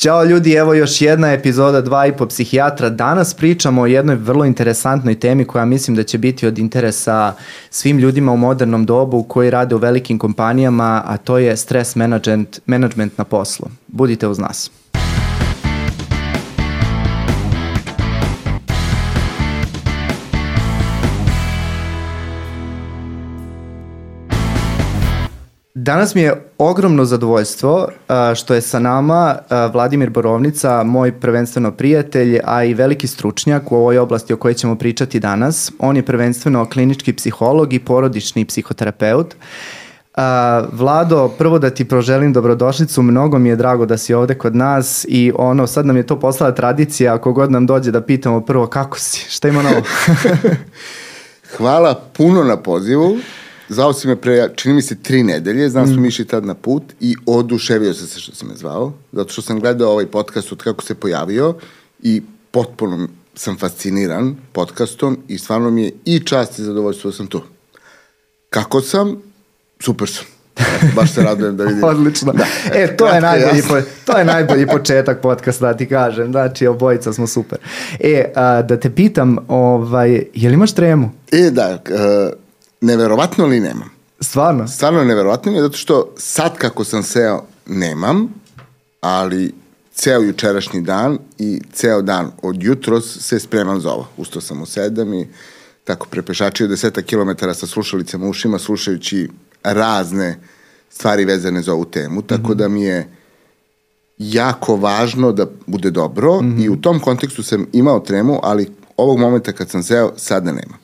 Ćao ljudi, evo još jedna epizoda dva i po psihijatra. Danas pričamo o jednoj vrlo interesantnoj temi koja mislim da će biti od interesa svim ljudima u modernom dobu koji rade u velikim kompanijama, a to je stres management, management na poslu. Budite uz nas. Danas mi je ogromno zadovoljstvo što je sa nama Vladimir Borovnica, moj prvenstveno prijatelj, a i veliki stručnjak u ovoj oblasti o kojoj ćemo pričati danas. On je prvenstveno klinički psiholog i porodični psihoterapeut. Vlado, prvo da ti proželim dobrodošlicu, mnogo mi je drago da si ovde kod nas i ono, sad nam je to poslala tradicija, ako god nam dođe da pitamo prvo kako si, šta ima novo? Hvala puno na pozivu. Zvao si me pre, čini mi se, tri nedelje, znam mm. smo išli tad na put i oduševio sam se što si me zvao, zato što sam gledao ovaj podcast od kako se pojavio i potpuno sam fasciniran podcastom i stvarno mi je i čast i zadovoljstvo da sam tu. Kako sam? Super sam. Baš se radujem da vidim. Odlično. Da. E, to je, najbolji, po, to je najbolji početak podcasta, da ti kažem. Znači, obojica smo super. E, a, da te pitam, ovaj, je li imaš tremu? E, da, neverovatno li nemam? Stvarno? Stvarno neverovatno je zato što sad kako sam seo nemam, ali ceo jučerašnji dan i ceo dan od jutros se spremam za ovo. Ustao sam u sedam i tako prepešačio deseta kilometara sa slušalicama u ušima, slušajući razne stvari vezane za ovu temu, tako mm -hmm. da mi je jako važno da bude dobro mm -hmm. i u tom kontekstu sam imao tremu, ali ovog momenta kad sam seo, sada nema.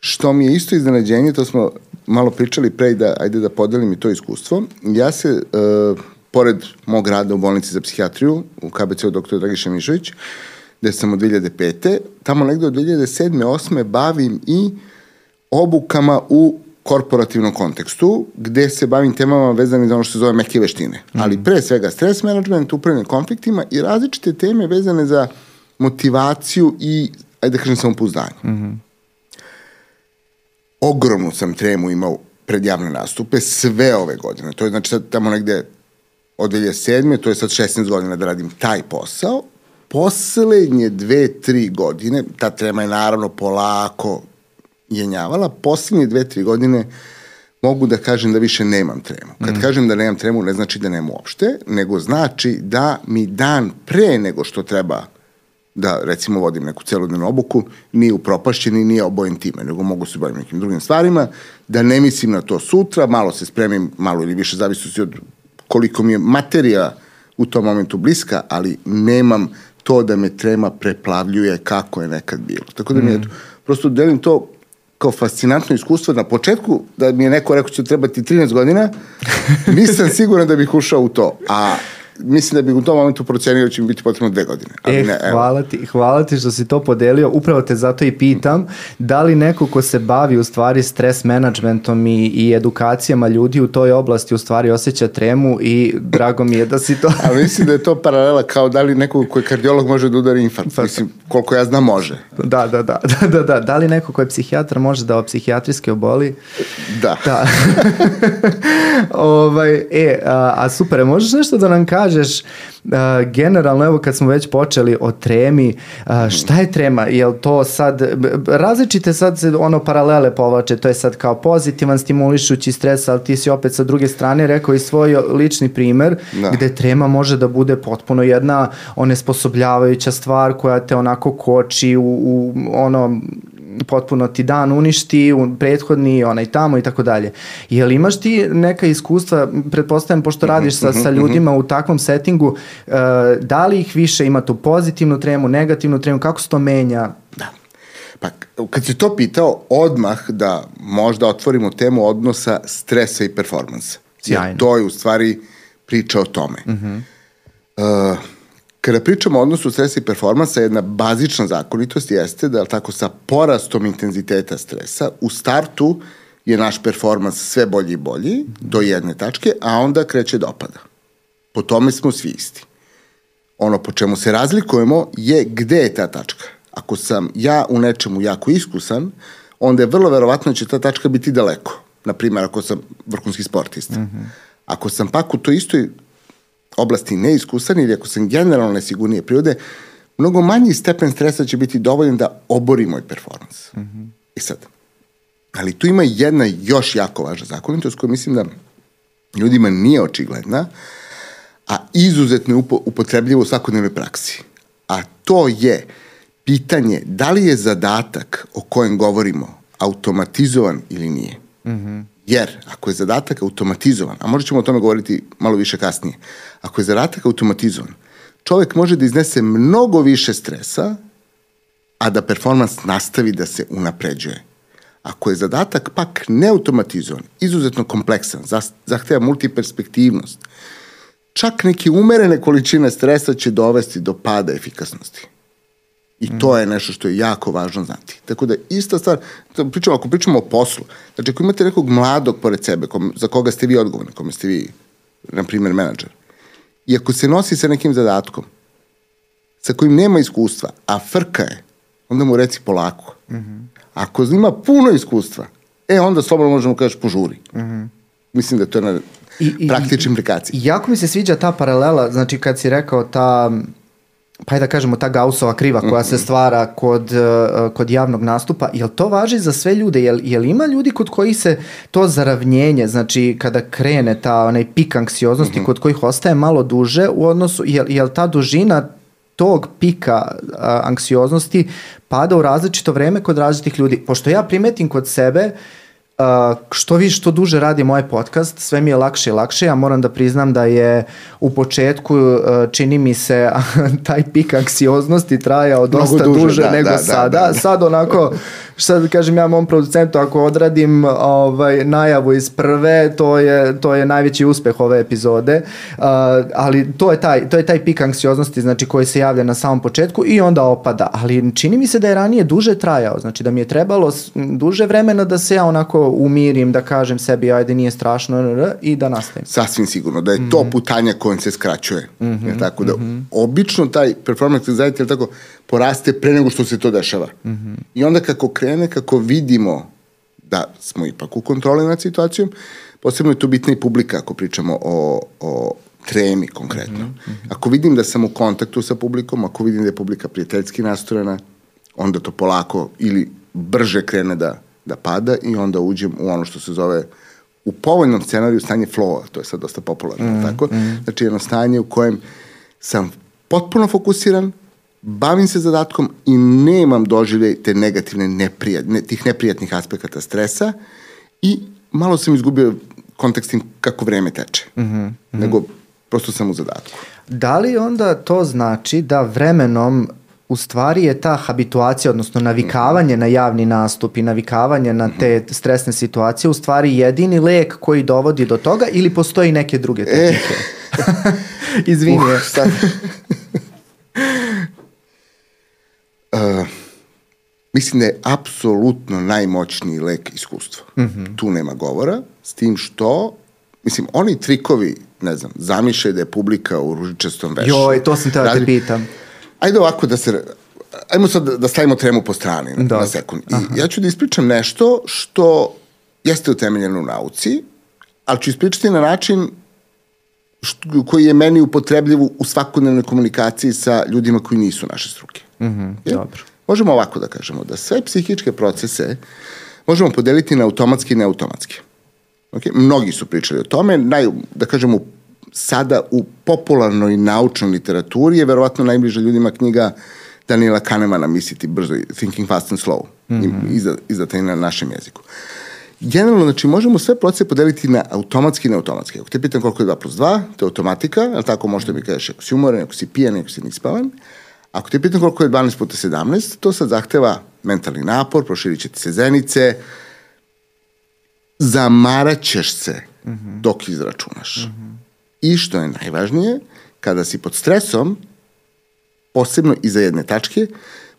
Što mi je isto iznenađenje, to smo malo pričali pre da, ajde da podelim i to iskustvo. Ja se, uh, pored mog rada u bolnici za psihijatriju, u KBC-u dr. Dragiša Mišović, gde sam od 2005. Tamo negde od 2007. 8. bavim i obukama u korporativnom kontekstu, gde se bavim temama vezane za ono što se zove meke veštine. Mm. Ali pre svega stres management, upravljanje konfliktima i različite teme vezane za motivaciju i, ajde da kažem, samopouzdanje. Mm -hmm ogromnu sam tremu imao pred javne nastupe sve ove godine. To je znači sad tamo negde od 2007. to je sad 16 godina da radim taj posao. Poslednje dve, tri godine, ta trema je naravno polako jenjavala, poslednje dve, tri godine mogu da kažem da više nemam tremu. Kad mm. kažem da nemam tremu, ne znači da nemam uopšte, nego znači da mi dan pre nego što treba da recimo vodim neku celodnevnu obuku, nije upropašćen i nije obojen time, nego mogu se baviti nekim drugim stvarima, da ne mislim na to sutra, malo se spremim, malo ili više zavisnosti od koliko mi je materija u tom momentu bliska, ali nemam to da me trema preplavljuje kako je nekad bilo. Tako da mi je, mm. prosto delim to kao fascinantno iskustvo na početku, da mi je neko rekao će trebati 13 godina, nisam siguran da bih ušao u to. A mislim da bih u tom momentu procenio da će mi biti potrebno dve godine. Ali e, ne, evo. hvala, ti, hvala ti što si to podelio. Upravo te zato i pitam, da li neko ko se bavi u stvari stres managementom i, i edukacijama ljudi u toj oblasti u stvari osjeća tremu i drago mi je da si to... Ali mislim da je to paralela kao da li neko ko je kardiolog može da udari infarkt. Pa, mislim, koliko ja znam može. Da, da, da, da, da, da. Da li neko ko je psihijatar može da psihijatrijski oboli? Da. Da. ovaj, e, a, a super, možeš nešto da nam kaže kažeš uh, generalno, evo kad smo već počeli o tremi, uh, šta je trema? Je to sad, različite sad se ono paralele povlače, to je sad kao pozitivan stimulišući stres, ali ti si opet sa druge strane rekao i svoj lični primer, da. gde trema može da bude potpuno jedna onesposobljavajuća stvar koja te onako koči u, u ono potpuno ti dan uništi, u prethodni, onaj tamo i tako dalje. Jel imaš ti neka iskustva, pretpostavljam, pošto mhm, radiš sa, sa mhm, ljudima u takvom settingu, uh, da li ih više ima tu pozitivnu tremu, negativnu tremu, kako se to menja? Da. Pa, kad si to pitao, odmah da možda otvorimo temu odnosa stresa i performansa. Sjajno. Jer to je u stvari priča o tome. Uh -huh. uh, Kada pričamo o odnosu stresa i performansa, jedna bazična zakonitost jeste da tako sa porastom intenziteta stresa u startu je naš performans sve bolji i bolji do jedne tačke, a onda kreće da opada. Po tome smo svi isti. Ono po čemu se razlikujemo je gde je ta tačka. Ako sam ja u nečemu jako iskusan, onda je vrlo verovatno da će ta tačka biti daleko. Naprimjer, ako sam vrhunski sportista. Mm -hmm. Ako sam pak u toj istoj oblasti neiskusan ili ako sam generalno nesigurnije prirode, mnogo manji stepen stresa će biti dovoljan da obori moj performans. Mm -hmm. I sad, ali tu ima jedna još jako važna zakonitost koja mislim da ljudima nije očigledna, a izuzetno je upo, upotrebljivo u svakodnevnoj praksi. A to je pitanje da li je zadatak o kojem govorimo automatizovan ili nije. Mm -hmm. Jer ako je zadatak automatizovan, a možda ćemo o tome govoriti malo više kasnije, ako je zadatak automatizovan, čovek može da iznese mnogo više stresa, a da performans nastavi da se unapređuje. Ako je zadatak pak neautomatizovan, izuzetno kompleksan, zahteva multiperspektivnost, čak neke umerene količine stresa će dovesti do pada efikasnosti. I to je nešto što je jako važno znati. Tako da ista stvar, da pričamo, ako pričamo o poslu, znači ako imate nekog mladog pored sebe, kom, za koga ste vi odgovorni, kome ste vi, na primjer, menadžer, i ako se nosi sa nekim zadatkom, sa kojim nema iskustva, a frka je, onda mu reci polako. Mm -hmm. Ako ima puno iskustva, e onda slobodno možemo kažeš požuri. Mm -hmm. Mislim da to je na praktičnim implikacije. Jako mi se sviđa ta paralela, znači kad si rekao ta pa da kažemo ta Gaussova kriva koja se mhm. stvara kod, uh, kod javnog nastupa, jel to važi za sve ljude? Jel, jel ima ljudi kod kojih se to zaravnjenje, znači kada krene ta onaj pik anksioznosti mm -hmm. kod kojih ostaje malo duže u odnosu, jel, jel ta dužina tog pika uh, anksioznosti pada u različito vreme kod različitih ljudi? Pošto ja primetim kod sebe uh, Uh, što vi što duže radi moj podcast, sve mi je lakše i lakše. Ja moram da priznam da je u početku uh, čini mi se taj pik anksioznosti trajao dosta duže, duže da, nego da, sada. Da, da. Sad onako šta da kažem ja mom producentu ako odradim ovaj najavu iz prve, to je to je najveći uspeh ove epizode. Uh, ali to je taj to je taj pik anksioznosti znači koji se javlja na samom početku i onda opada. Ali čini mi se da je ranije duže trajao, znači da mi je trebalo duže vremena da se ja onako umirim, da kažem sebi ajde nije strašno i da nastavim. Sasvim sigurno, da je mm -hmm. to mhm. putanja kojom se skraćuje. Mm -hmm. je tako da, mm -hmm. obično taj performance anxiety, tako, poraste pre nego što se to dešava. Mm -hmm. I onda kako krene, kako vidimo da smo ipak u kontroli nad situacijom, posebno je tu bitna i publika ako pričamo o, o tremi konkretno. Mm -hmm. Ako vidim da sam u kontaktu sa publikom, ako vidim da je publika prijateljski nastrojena, onda to polako ili brže krene da da pada i onda uđem u ono što se zove u povoljnom scenariju stanje flowa, to je sad dosta popularno, mm, tako? Mm. Znači jedno stanje u kojem sam potpuno fokusiran, bavim se zadatkom i nemam doživljaj te negativne neprijat, ne, tih neprijatnih aspekata stresa i malo sam izgubio kontekst tim kako vreme teče. Mm -hmm. Nego prosto sam u zadatku. Da li onda to znači da vremenom u stvari je ta habituacija, odnosno navikavanje na javni nastup i navikavanje na te stresne situacije u stvari jedini lek koji dovodi do toga ili postoji neke druge e. tehnike? E. Izvini. Uh, sad. Uh, mislim da je apsolutno najmoćniji lek iskustvo. Mm -hmm. Tu nema govora, s tim što, mislim, oni trikovi, ne znam, zamišljaj da je publika u ružičastom vešu. Joj, to sam teo da te pitam Ajde ovako da se... Ajmo sad da stavimo tremu po strani na, da. na sekund. I Aha. ja ću da ispričam nešto što jeste utemeljeno u nauci, ali ću ispričati na način što, koji je meni upotrebljiv u svakodnevnoj komunikaciji sa ljudima koji nisu naše struke. Mm -hmm, dobro. Možemo ovako da kažemo, da sve psihičke procese možemo podeliti na automatski i neautomatski. Okay? Mnogi su pričali o tome, naj, da kažemo sada u popularnoj naučnoj literaturi je verovatno najbliža ljudima knjiga Daniela Kahnemana Misliti brzo, Thinking Fast and Slow, mm -hmm. izdata i na našem jeziku. Generalno, znači, možemo sve procese podeliti na automatski i neautomatski. Ako te pitam koliko je 2 plus 2, to je automatika, ali tako možete mi kažeš ako si umoran, ako si pijan, ako si nispavan. Ako te pitam koliko je 12 puta 17, to sad zahteva mentalni napor, proširit će ti se zenice, zamaraćeš se mm -hmm. dok izračunaš. Mm -hmm. I što je najvažnije, kada si pod stresom, posebno iza jedne tačke,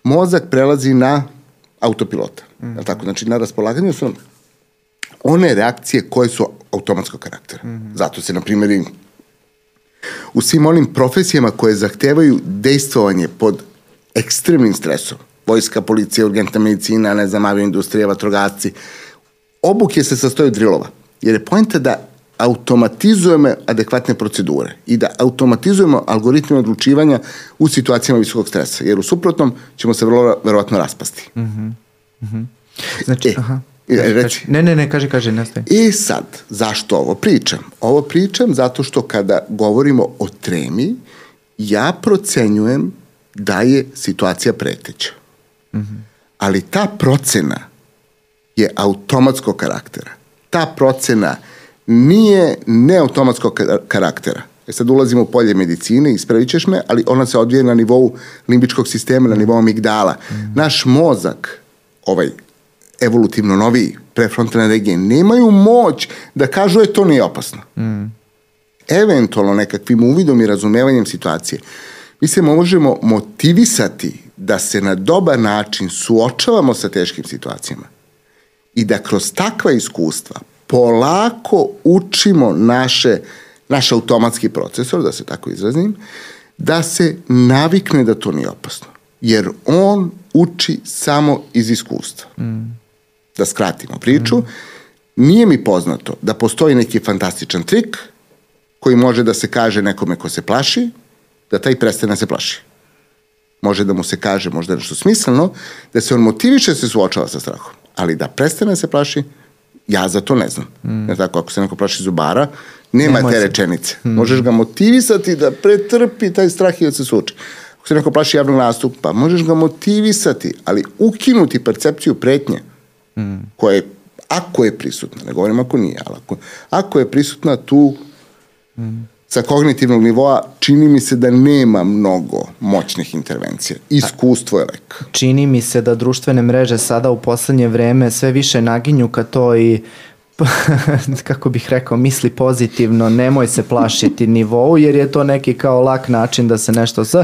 mozak prelazi na autopilota. Mm -hmm. Tako, znači na raspolaganju su one reakcije koje su automatskog karaktera. Mm -hmm. Zato se, na primjer, u svim onim profesijama koje zahtevaju dejstvovanje pod ekstremnim stresom, vojska, policija, urgentna medicina, ne znam, avioindustrija, vatrogasci, obuke se sastoje od drilova. Jer je pojenta da automatizujemo adekvatne procedure i da automatizujemo algoritme odlučivanja u situacijama visokog stresa, jer u suprotnom ćemo se vrlo verovatno raspasti. Mm -hmm. Mm -hmm. Znači, E, aha. Reci. Ne, ne, ne, kaže, kaže, nastavi. I sad, zašto ovo pričam? Ovo pričam zato što kada govorimo o tremi, ja procenjujem da je situacija preteća. Mm -hmm. Ali ta procena je automatskog karaktera. Ta procena nije neautomatskog ka- karaktera. E sad ulazimo u polje medicine, ispravit ćeš me, ali ona se odvije na nivou limbičkog sistema, na nivou amigdala. Mm. Naš mozak, ovaj evolutivno noviji, prefrontalne regije, nemaju moć da kažu je to nije opasno. Mm. Eventualno nekakvim uvidom i razumevanjem situacije, mi se možemo motivisati da se na dobar način suočavamo sa teškim situacijama i da kroz takva iskustva polako učimo naše, naš automatski procesor, da se tako izrazim, da se navikne da to nije opasno. Jer on uči samo iz iskustva. Mm. Da skratimo priču, mm. nije mi poznato da postoji neki fantastičan trik koji može da se kaže nekome ko se plaši, da taj prestane da se plaši. Može da mu se kaže možda nešto smisleno, da se on motiviše da se suočava sa strahom. Ali da prestane da se plaši, ja za to ne znam. Mm. Jer tako, ako se neko plaši zubara, nema Nemoj te rečenice. Mm. Možeš ga motivisati da pretrpi taj strah i da se suoči. Ako se neko plaši javnog nastupa, možeš ga motivisati, ali ukinuti percepciju pretnje, koja je, ako je prisutna, ne govorim ako nije, ali ako, ako je prisutna tu mm. sa kognitivnog nivoa, čini mi se da nema mnogo moćnih intervencija. Iskustvo je lek. čini mi se da društvene mreže sada u poslednje vreme sve više naginju ka to i kako bih rekao, misli pozitivno, nemoj se plašiti nivou, jer je to neki kao lak način da se nešto s...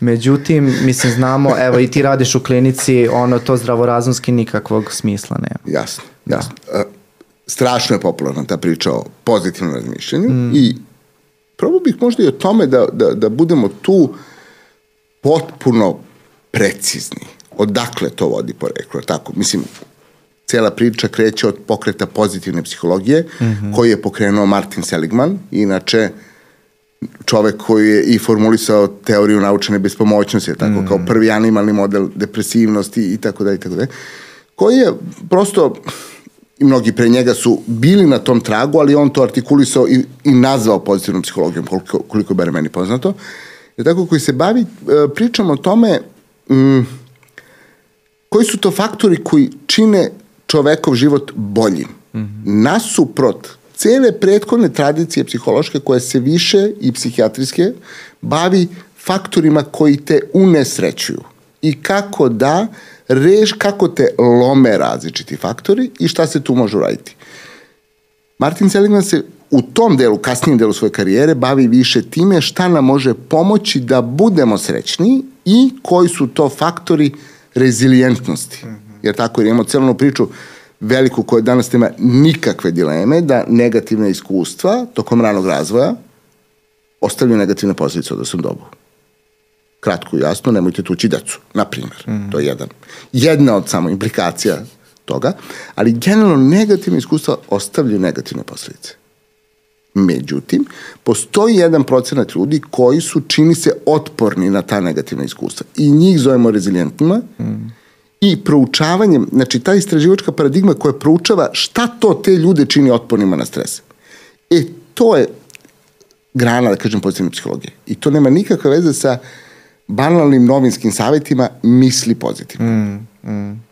Međutim, mislim, znamo, evo i ti radiš u klinici, ono, to zdravorazumski nikakvog smisla nema. Jasno, jasno. Da. Strašno je popularna ta priča o pozitivnom razmišljanju mm. i probao bih možda i o tome da, da, da budemo tu potpuno precizni. Odakle to vodi poreklo, tako? Mislim, cela priča kreće od pokreta pozitivne psihologije, mm -hmm. koji je pokrenuo Martin Seligman, inače čovek koji je i formulisao teoriju naučene bespomoćnosti, tako mm. kao prvi animalni model depresivnosti i tako da i tako da, koji je prosto i mnogi pre njega su bili na tom tragu, ali on to artikulisao i, i nazvao pozitivnom psihologijom, koliko, koliko je meni poznato. Je tako koji se bavi e, pričom o tome mm, koji su to faktori koji čine čovekov život boljim. Mm -hmm. Nasuprot cele prethodne tradicije psihološke koje se više i psihijatrijske bavi faktorima koji te unesrećuju i kako da reš kako te lome različiti faktori i šta se tu može uraditi. Martin Seligman se u tom delu, kasnijem delu svoje karijere, bavi više time šta nam može pomoći da budemo srećni i koji su to faktori rezilijentnosti. Mm -hmm. Jer tako, jer imamo celonu priču veliku koja danas nema nikakve dileme da negativne iskustva tokom ranog razvoja ostavljaju negativne posljedice od dobu. Kratko i jasno, nemojte tući decu, na primjer. Mm. To je jedan, jedna od samo implikacija toga, ali generalno negativne iskustva ostavljaju negativne posljedice. Međutim, postoji jedan procenat ljudi koji su, čini se, otporni na ta negativna iskustva. I njih zovemo rezilijentnima, mm i proučavanjem, znači ta istraživačka paradigma koja proučava šta to te ljude čini otpornima na stres. E, to je grana, da kažem, pozitivne psihologije. I to nema nikakve veze sa banalnim novinskim savjetima misli pozitivno. Mm, mm.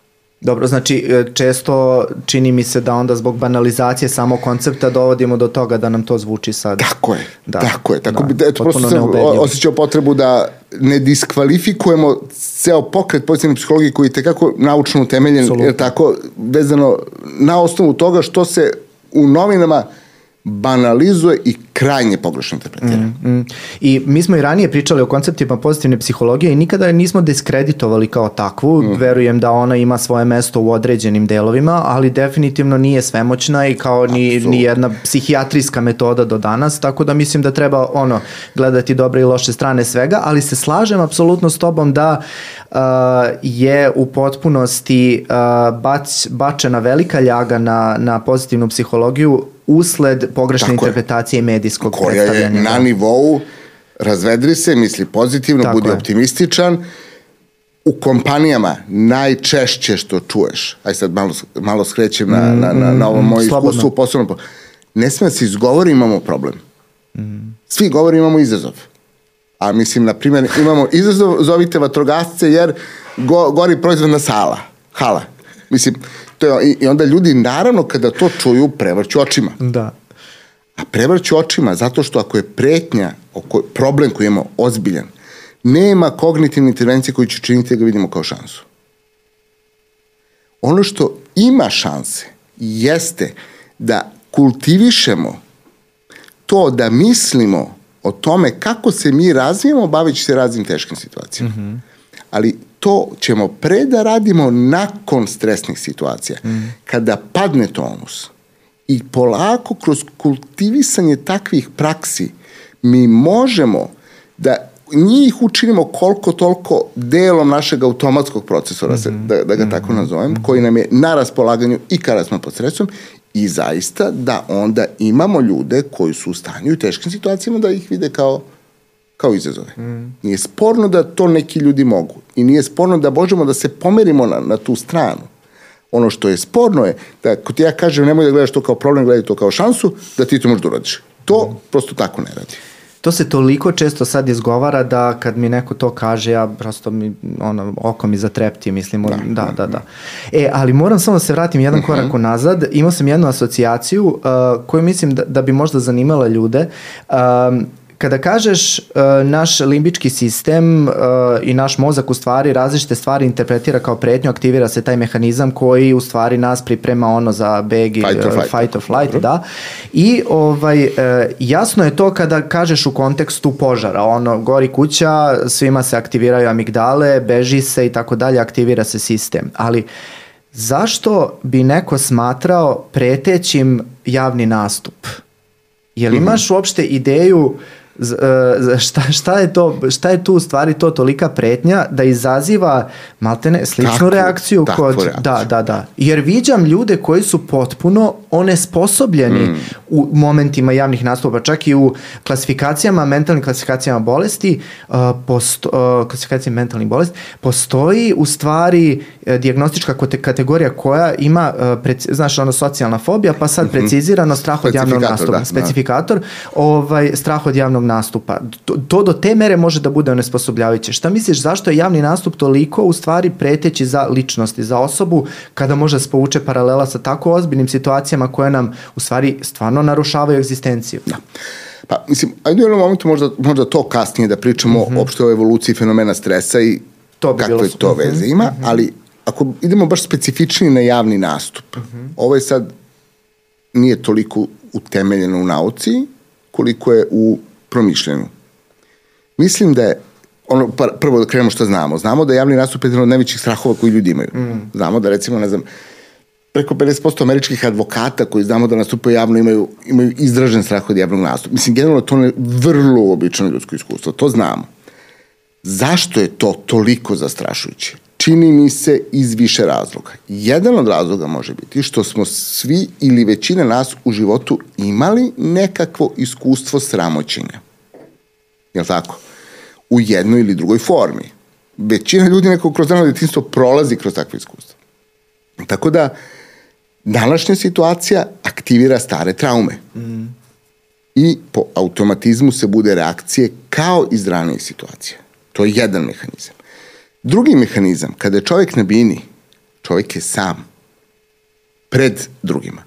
Dobro, znači e, često čini mi se da onda zbog banalizacije samog koncepta dovodimo do toga da nam to zvuči sad. Tako je, da. tako je. Tako da, bi, eto, prosto sam osjećao potrebu da ne diskvalifikujemo ceo pokret pozitivne psihologije koji je tekako naučno utemeljen, Absolutno. jer tako vezano na osnovu toga što se u novinama banalizuje i krajnje pogrešno interpretira. Mm, mm. I mi smo i ranije pričali o konceptima pozitivne psihologije i nikada je nismo diskreditovali kao takvu. Mm. Verujem da ona ima svoje mesto u određenim delovima, ali definitivno nije svemoćna i kao ni, ni jedna psihijatrijska metoda do danas, tako da mislim da treba ono gledati dobre i loše strane svega, ali se slažem apsolutno s tobom da uh, je u potpunosti uh, bac, bačena velika ljaga na, na pozitivnu psihologiju usled pogrešne Tako je. interpretacije medijskog koja je predstavljanja. na da. nivou razvedri se, misli pozitivno, Tako budi je. optimističan. U kompanijama najčešće što čuješ, aj sad malo, malo skrećem na, na, na, na ovo moje Mm, slobodno. iskustvo u poslovnom, po- ne sme da se izgovori imamo problem. Svi govori imamo izazov. A mislim, na primjer, imamo izazov, zovite vatrogasce jer go, gori proizvodna sala, hala. Mislim, to je, i, onda ljudi naravno kada to čuju prevrću očima. Da. A prevrću očima zato što ako je pretnja, oko, problem koji imamo ozbiljan, nema kognitivne intervencije koji će činiti da ga vidimo kao šansu. Ono što ima šanse jeste da kultivišemo to da mislimo o tome kako se mi razvijemo baveći se raznim teškim situacijama. Mm -hmm. Ali to ćemo pre da radimo nakon stresnih situacija. Mm. Kada padne tonus i polako kroz kultivisanje takvih praksi mi možemo da njih učinimo koliko toliko delom našeg automatskog procesora, mm -hmm. da, da ga tako nazovem, mm -hmm. koji nam je na raspolaganju i kada smo pod stresom i zaista da onda imamo ljude koji su u stanju i teškim situacijama da ih vide kao kao izazove. Mm. Nije sporno da to neki ljudi mogu i nije sporno da možemo da se pomerimo na, na tu stranu. Ono što je sporno je da ako ti ja kažem nemoj da gledaš to kao problem, gledaj to kao šansu, da ti to možeš da uradiš. To mm. prosto tako ne radi. To se toliko često sad izgovara da kad mi neko to kaže, ja prosto mi, ono, oko mi zatrepti, mislim, da, da, da, da. E, ali moram samo da se vratim jedan korak nazad. Imao sam jednu asocijaciju uh, koju mislim da, da bi možda zanimala ljude. Um, kada kažeš uh, naš limbički sistem uh, i naš mozak u stvari različite stvari interpretira kao pretnju, aktivira se taj mehanizam koji u stvari nas priprema ono za beg i Fight or flight. fight or flight, da. I ovaj, uh, jasno je to kada kažeš u kontekstu požara, ono, gori kuća, svima se aktiviraju amigdale, beži se i tako dalje, aktivira se sistem. Ali zašto bi neko smatrao pretećim javni nastup? Jel imaš uopšte ideju e, šta, šta, je to, šta je tu u stvari to tolika pretnja da izaziva maltene sličnu Takvu- reakciju takvu kod reakciju. da da da jer viđam ljude koji su potpuno onesposobljeni mm. u momentima javnih nastupa čak i u klasifikacijama mentalnim klasifikacijama bolesti uh, posto, uh, mentalnih bolesti postoji u stvari uh, dijagnostička kategorija koja ima uh, preci, znaš ono socijalna fobija pa sad precizirano strah od javnog nastupa da, da. specifikator ovaj strah od javnog nastupa to, to do te mere može da bude onesposobljavajuće šta misliš zašto je javni nastup toliko u stvari preteći za ličnosti za osobu kada može da se povuče paralela sa tako ozbiljnim situacijama koje nam u stvari stvarno narušavaju egzistenciju Da. Pa, mislim, ajde u jednom momentu možda, možda to kasnije da pričamo mm -hmm. opšte o evoluciji fenomena stresa i Mhm. To bi kakve bilo to veze ima, ali ako idemo baš specifičnije na javni nastup, Mhm. ovo je sad nije toliko utemeljeno u nauci, koliko je u promišljenju. Mislim da je ono, pa, prvo da krenemo što znamo. Znamo da je javni nastup jedan od najvećih strahova koji ljudi imaju. Mm. Znamo da recimo, ne znam, preko 50% američkih advokata koji znamo da nastupaju javno imaju, imaju izražen strah od javnog nastupa. Mislim, generalno to je vrlo uobičajeno ljudsko iskustvo, to znamo. Zašto je to toliko zastrašujuće? Čini mi se iz više razloga. Jedan od razloga može biti što smo svi ili većina nas u životu imali nekakvo iskustvo sramoćenja. Jel tako? U jednoj ili drugoj formi. Većina ljudi nekog kroz dano detinstvo prolazi kroz takve iskustva. Tako da, današnja situacija aktivira stare traume. Mm. I po automatizmu se bude reakcije kao iz ranijih situacija. To je jedan mehanizam. Drugi mehanizam, kada je čovjek na bini, čovjek je sam. Pred drugima.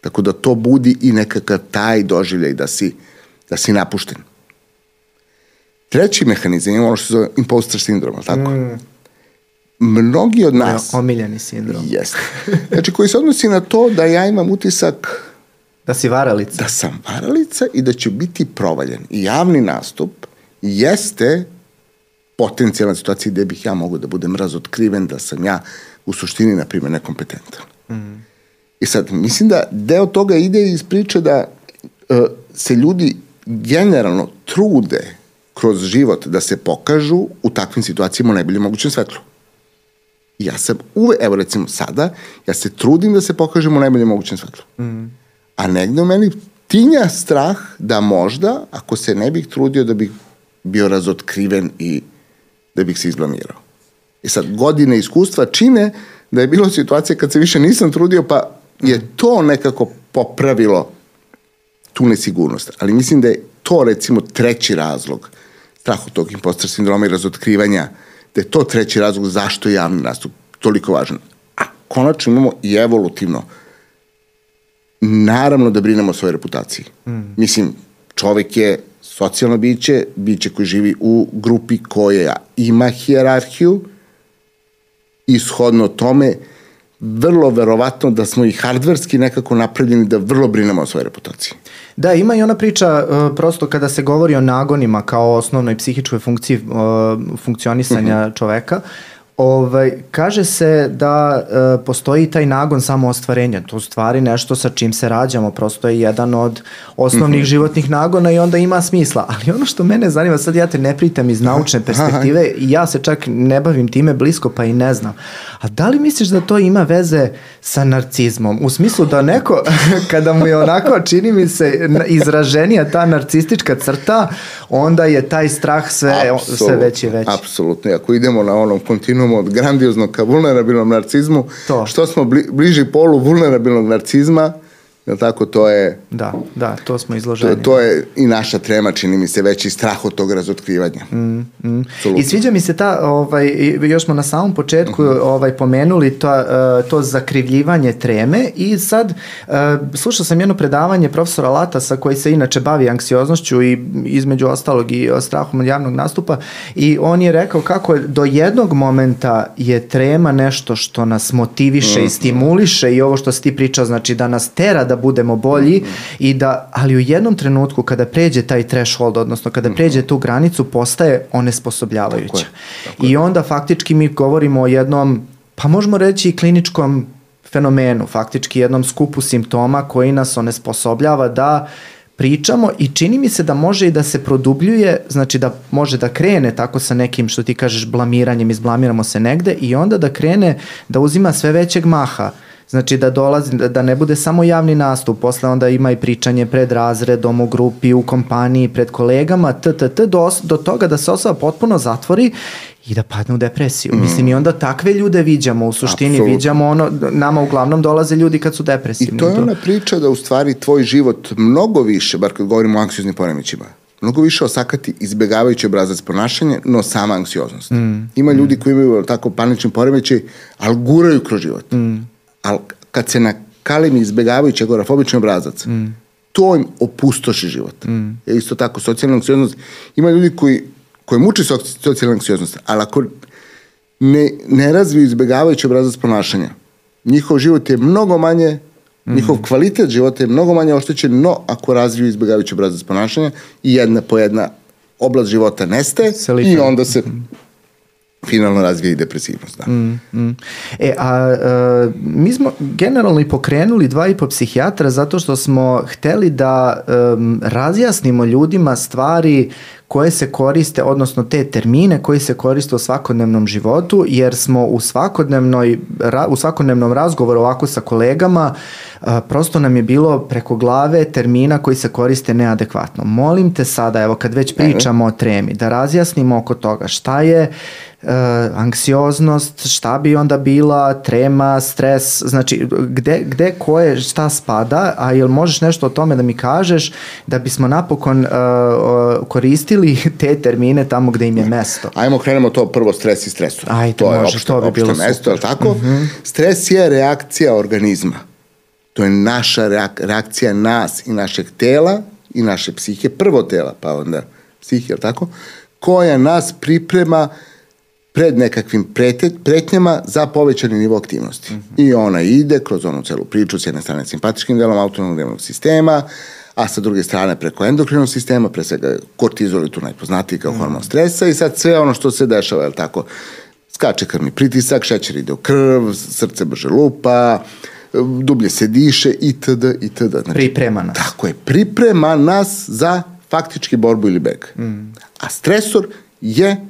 Tako da to budi i nekakav taj doživljaj da si, da si napušten. Treći mehanizam je ono što se zove imposter sindrom, ali tako? Mm. Mnogi od nas... omiljeni sindrom Jeste. Znači, koji se odnosi na to da ja imam utisak da si varalica da sam varalica i da ću biti provaljen. I javni nastup jeste potencijalna situacija gde bih ja mogu da budem razotkriven da sam ja u suštini, na primjer, nekompetentan. Mm. I sad, mislim da deo toga ide iz priče da uh, se ljudi generalno trude kroz život da se pokažu u takvim situacijama u najboljem mogućem svetlu. Ja sam uve, evo recimo sada, ja se trudim da se pokažem u najboljem mogućem svetlu. Mm. A negde u meni tinja strah da možda, ako se ne bih trudio da bih bio razotkriven i da bih se izblamirao. I sad, godine iskustva čine da je bilo situacije kad se više nisam trudio, pa je to nekako popravilo tu nesigurnost. Ali mislim da je to, recimo, treći razlog strah od tog impostor sindroma i razotkrivanja, da je to treći razlog zašto je javni nastup toliko važan. A konačno imamo i evolutivno naravno da brinemo o svojoj reputaciji. Mm. Mislim, čovek je socijalno biće, biće koji živi u grupi koja ima hijerarhiju i shodno tome vrlo verovatno da smo i hardverski nekako napravljeni da vrlo brinemo o svojoj reputaciji. Da, ima i ona priča uh, prosto kada se govori o nagonima kao osnovnoj psihičkoj funkciji uh, funkcionisanja uh mhm. -huh. čoveka, Ovaj, kaže se da e, postoji taj nagon samo ostvarenja. To u stvari nešto sa čim se rađamo, prosto je jedan od osnovnih mm -hmm. životnih nagona i onda ima smisla. Ali ono što mene zanima, sad ja te ne pritam iz naučne perspektive i ja se čak ne bavim time blisko pa i ne znam. A da li misliš da to ima veze sa narcizmom? U smislu da neko, kada mu je onako, čini mi se, izraženija ta narcistička crta, onda je taj strah sve, Absolut, sve veći i veći. Apsolutno. Ako idemo na onom kontinuumu krećemo od grandioznog ka vulnerabilnom narcizmu, to. što smo bli, bliži polu vulnerabilnog narcizma, Jel tako, to je... Da, da, to smo izloženi. To, to je i naša trema, čini mi se, veći strah od tog razotkrivanja. Mm, mm. I sviđa mi se ta, ovaj, još smo na samom početku uh mhm. -huh. ovaj, pomenuli to, uh, to zakrivljivanje treme i sad uh, slušao sam jedno predavanje profesora Latasa koji se inače bavi anksioznošću i između ostalog i strahom od javnog nastupa i on je rekao kako do jednog momenta je trema nešto što nas motiviše uh -huh. i mhm. stimuliše i ovo što si ti pričao, znači da nas tera da budemo bolji mm -hmm. i da, ali u jednom trenutku kada pređe taj threshold, odnosno kada mhm. pređe tu granicu, postaje onesposobljavajuća. Tako je, tako je. I onda faktički mi govorimo o jednom, pa možemo reći i kliničkom fenomenu, faktički jednom skupu simptoma koji nas onesposobljava da pričamo i čini mi se da može i da se produbljuje, znači da može da krene tako sa nekim što ti kažeš blamiranjem, izblamiramo se negde i onda da krene da uzima sve većeg maha. Znači da dolazi, da, da ne bude samo javni nastup, posle onda ima i pričanje pred razredom, u grupi, u kompaniji, pred kolegama, t, do, do toga da se osoba potpuno zatvori i da padne u depresiju. Mm. Mislim, i onda takve ljude viđamo, u suštini Absolut. viđamo ono, nama uglavnom dolaze ljudi kad su depresivni. I to je ona priča da u stvari tvoj život mnogo više, bar kad govorimo o anksioznim poremećima, mnogo više osakati izbegavajući obrazac ponašanja, no sama anksioznost. Mm. Ima ljudi mm. koji imaju tako panični poremećaj, ali guraju kroz život. Mm ali kad se na kalimi izbjegavajući agorafobični obrazac, mm. to im opustoši život. Mm. Je isto tako, socijalna anksioznost, ima ljudi koji, koji muči socijalna anksioznost, ali ako ne, ne razviju izbjegavajući obrazac ponašanja, njihov život je mnogo manje Mm. Njihov kvalitet života je mnogo manje oštećen, no ako razviju izbjegavajući obrazac ponašanja i jedna po jedna oblast života nestaje i onda se mm finalno razvije i depresivnost. Da. Mm, mm. E, a, a mi smo generalno i pokrenuli dva i po psihijatra zato što smo hteli da um, razjasnimo ljudima stvari koje se koriste, odnosno te termine koji se koriste u svakodnevnom životu, jer smo u, svakodnevnoj, u svakodnevnom razgovoru ovako sa kolegama, a, prosto nam je bilo preko glave termina koji se koriste neadekvatno. Molim te sada, evo kad već pričamo o tremi, da razjasnimo oko toga šta je uh, anksioznost, šta bi onda bila, trema, stres, znači gde, gde koje šta spada, a jel možeš nešto o tome da mi kažeš da bismo napokon uh, koristili te termine tamo gde im je mesto. Ajmo krenemo to prvo stres i stresor. Ajde, to može, je opšte, to bi bilo mesto, super. tako? Mm -hmm. Stres je reakcija organizma. To je naša reak reakcija nas i našeg tela i naše psihe, prvo tela, pa onda psihe, tako? Koja nas priprema uh, pred nekakvim pretnjama za povećani nivo aktivnosti. Mm -hmm. I ona ide kroz onu celu priču s jedne strane simpatičkim delom autonomnog delnog sistema, a sa druge strane preko endokrinog sistema, pre svega kortizol je tu najpoznatiji kao mm hormon stresa i sad sve ono što se dešava, je tako? Skače krvni pritisak, šećer ide u krv, srce brže lupa, dublje se diše itd. itd. Znači, priprema nas. Tako je, priprema nas za faktički borbu ili beg. Mm. A stresor je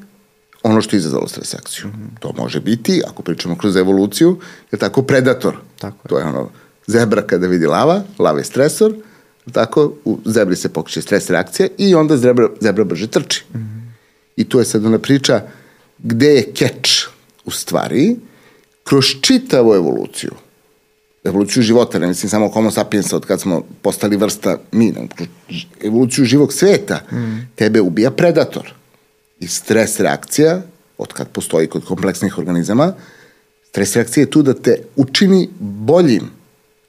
ono što je izazvalo stres reakciju. Mm -hmm. To može biti, ako pričamo kroz evoluciju, je tako predator. Tako je. To je ono zebra kada vidi lava, lava je stresor, tako, u zebri se pokreće stres reakcija i onda zebra, zebra brže trči. Mm -hmm. I tu je sad ona priča gde je keč u stvari, kroz čitavu evoluciju, evoluciju života, ne mislim samo homo sapiensa od kad smo postali vrsta mi, evoluciju živog sveta, mm. tebe ubija predator. I stres reakcija, od kad postoji kod kompleksnih organizama, stres reakcija je tu da te učini boljim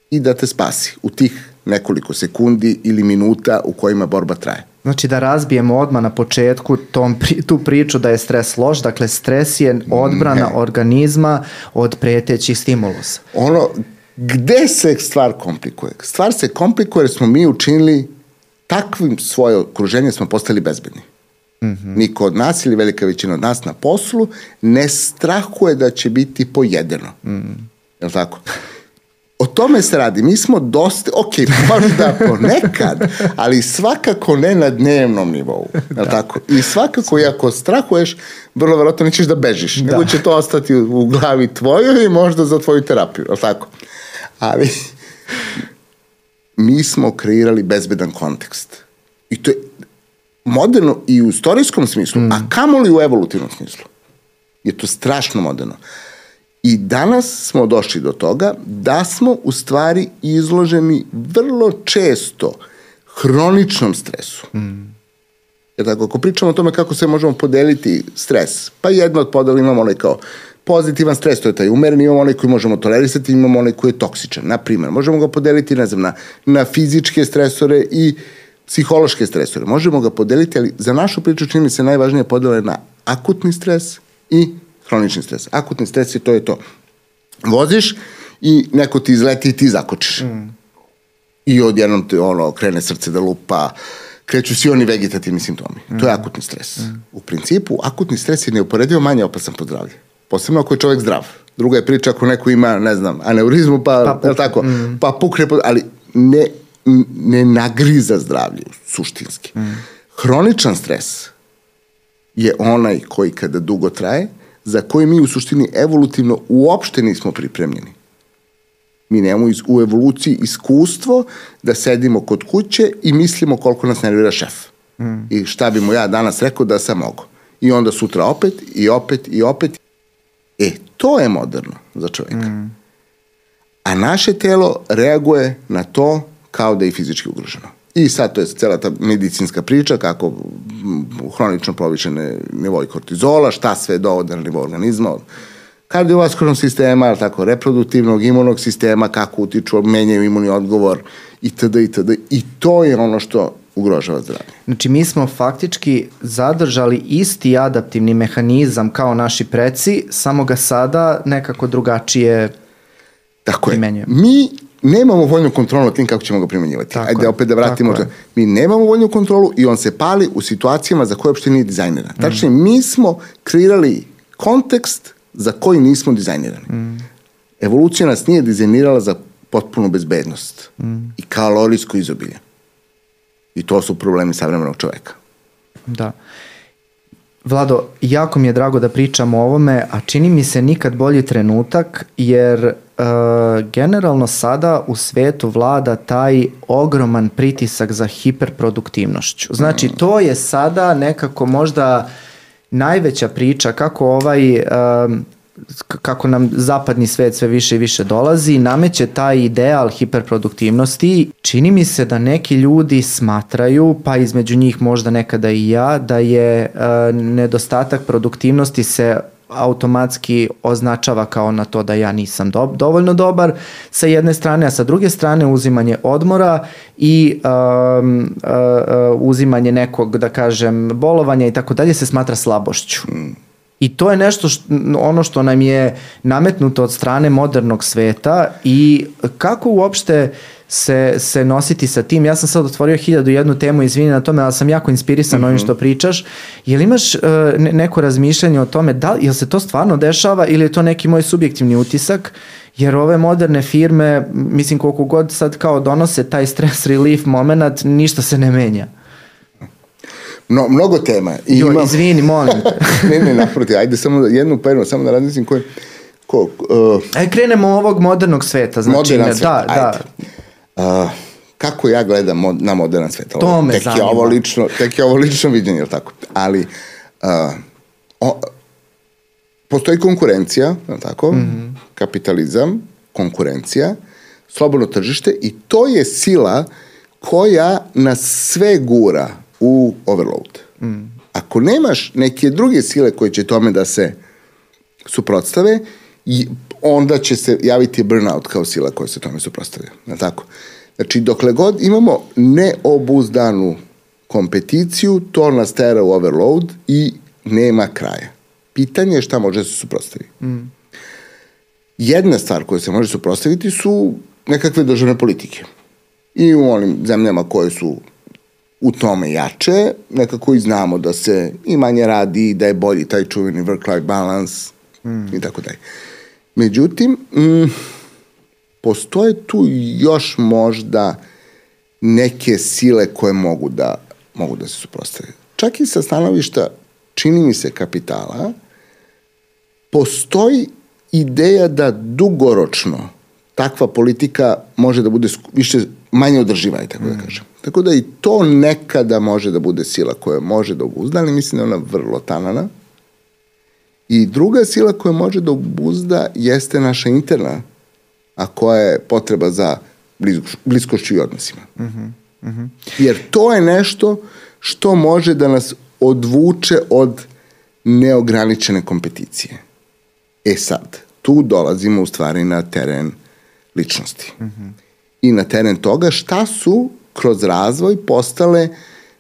i da te spasi u tih nekoliko sekundi ili minuta u kojima borba traje. Znači da razbijemo odmah na početku tom, tu priču da je stres loš, dakle stres je odbrana ne. organizma od pretećih stimulusa. Ono, gde se stvar komplikuje? Stvar se komplikuje jer smo mi učinili takvim svoje okruženje smo postali bezbedni. Mm -hmm. Niko od nas ili velika većina od nas na poslu ne strahuje da će biti pojedeno. Mm -hmm. Je li tako? O tome se radi. Mi smo dosta, ok, možda ponekad, ali svakako ne na dnevnom nivou. Da. tako? I svakako, i ako strahuješ, vrlo verovatno nećeš da bežiš, da. nego će to ostati u glavi tvojoj i možda za tvoju terapiju. Je tako? Ali mi smo kreirali bezbedan kontekst. I to je moderno i u istorijskom smislu, mm. a kamoli u evolutivnom smislu. Je to strašno moderno. I danas smo došli do toga da smo u stvari izloženi vrlo često hroničnom stresu. Mm. Jer tako, ako pričamo o tome kako se možemo podeliti stres, pa jedno od podela imamo onaj kao pozitivan stres, to je taj umeren, imamo onaj koji možemo tolerisati, imamo onaj koji je toksičan. Na primjer, možemo ga podeliti, ne znam, na, na fizičke stresore i psihološke stresore. Možemo ga podeliti, ali za našu priču čini mi se najvažnije podela na akutni stres i hronični stres. Akutni stres je to je to. Voziš i neko ti izleti i ti zakočiš. Mm. I odjednom te ono, krene srce da lupa, kreću svi oni vegetativni simptomi. Mm. To je mm. akutni stres. Mm. U principu, akutni stres je neuporedivo manje opasan po zdravlje. Posebno ako je čovek zdrav. Druga je priča ako neko ima, ne znam, aneurizmu, pa, pa pukne, tako, mm. pa pukne, ali ne, ne nagriza zdravlje, suštinski. Mm. Hroničan stres je onaj koji kada dugo traje, za koji mi u suštini evolutivno uopšte nismo pripremljeni. Mi nemamo iz, u evoluciji iskustvo da sedimo kod kuće i mislimo koliko nas nervira šef. Mm. I šta bi mu ja danas rekao da sam mogo. I onda sutra opet i opet i opet. E, to je moderno za čoveka. Mm. A naše telo reaguje na to kao da je fizički ugroženo. I sad to je cela ta medicinska priča kako hronično povišene nivoj kortizola, šta sve dovode na nivo organizma, od kardiovaskularnog sistema, tako, reproduktivnog, imunog sistema, kako utiču, menjaju imunni odgovor, itd. itd. I to je ono što ugrožava zdravlje. Znači mi smo faktički zadržali isti adaptivni mehanizam kao naši preci, samo ga sada nekako drugačije Tako je. Mi nemamo voljnu kontrolu nad tim kako ćemo ga primenjivati. Tako Ajde, opet da vratimo. To. Mi nemamo voljnu kontrolu i on se pali u situacijama za koje uopšte nije dizajniran. Mm. Tačnije, mi smo kreirali kontekst za koji nismo dizajnirani. Mm. Evolucija nas nije dizajnirala za potpunu bezbednost mm. i kalorijsko izobilje. I to su problemi savremenog čoveka. Da. Vlado, jako mi je drago da pričamo o ovome, a čini mi se nikad bolji trenutak, jer generalno sada u svetu vlada taj ogroman pritisak za hiperproduktivnošću. Znači, to je sada nekako možda najveća priča kako ovaj... E, kako nam zapadni svet sve više i više dolazi, nameće taj ideal hiperproduktivnosti. Čini mi se da neki ljudi smatraju, pa između njih možda nekada i ja, da je uh, nedostatak produktivnosti se automatski označava kao na to da ja nisam do, dovoljno dobar sa jedne strane, a sa druge strane uzimanje odmora i um, uh, uh, uzimanje nekog, da kažem, bolovanja i tako dalje se smatra slabošću. I to je nešto što, ono što nam je nametnuto od strane modernog sveta i kako uopšte se, se nositi sa tim. Ja sam sad otvorio hiljadu jednu temu, izvini na tome, ali sam jako inspirisan mm -hmm. ovim što pričaš. Jel imaš uh, ne, neko razmišljanje o tome, da, jel se to stvarno dešava ili je to neki moj subjektivni utisak? Jer ove moderne firme, mislim koliko god sad kao donose taj stress relief moment, ništa se ne menja. No, mnogo tema. I jo, imam... izvini, molim te. ne, ne, naproti, ajde samo da, jednu pernu, samo da razmislim koji, Ko, uh, Aj, krenemo ovog modernog sveta. Znači, ne, svet, Da, da. Uh, kako ja gledam mod, na moderan svet? To me tek je zanima. ovo lično, tek je ovo lično viđenje, jel tako? Ali uh, o, postoji konkurencija, jel tako? Mhm. Kapitalizam, konkurencija, slobodno tržište i to je sila koja nas sve gura u overload. Mhm. Ako nemaš neke druge sile koje će tome da se suprotstave, i onda će se javiti burnout kao sila koja se tome suprotstavlja. Je li tako? Znači, dokle god imamo neobuzdanu kompeticiju, to nas tera u overload i nema kraja. Pitanje je šta može se suprotstavi. Mm. Jedna stvar koja se može suprotstaviti su nekakve državne politike. I u onim zemljama koje su u tome jače, nekako i znamo da se i manje radi, da je bolji taj čuveni work-life balance mm. i tako dalje. Međutim, mm, postoje tu još možda neke sile koje mogu da, mogu da se suprostave. Čak i sa stanovišta, čini mi se, kapitala, postoji ideja da dugoročno takva politika može da bude više manje održiva, aj tako da kažem. Tako da i to nekada može da bude sila koja može da obuzda, ali mislim da je ona vrlo tanana. I druga sila koja može da obuzda jeste naša interna, a koja je potreba za blisko, bliskošću i odnosima. Jer to je nešto što može da nas odvuče od neograničene kompeticije. E sad, tu dolazimo u stvari na teren ličnosti. I na teren toga šta su kroz razvoj postale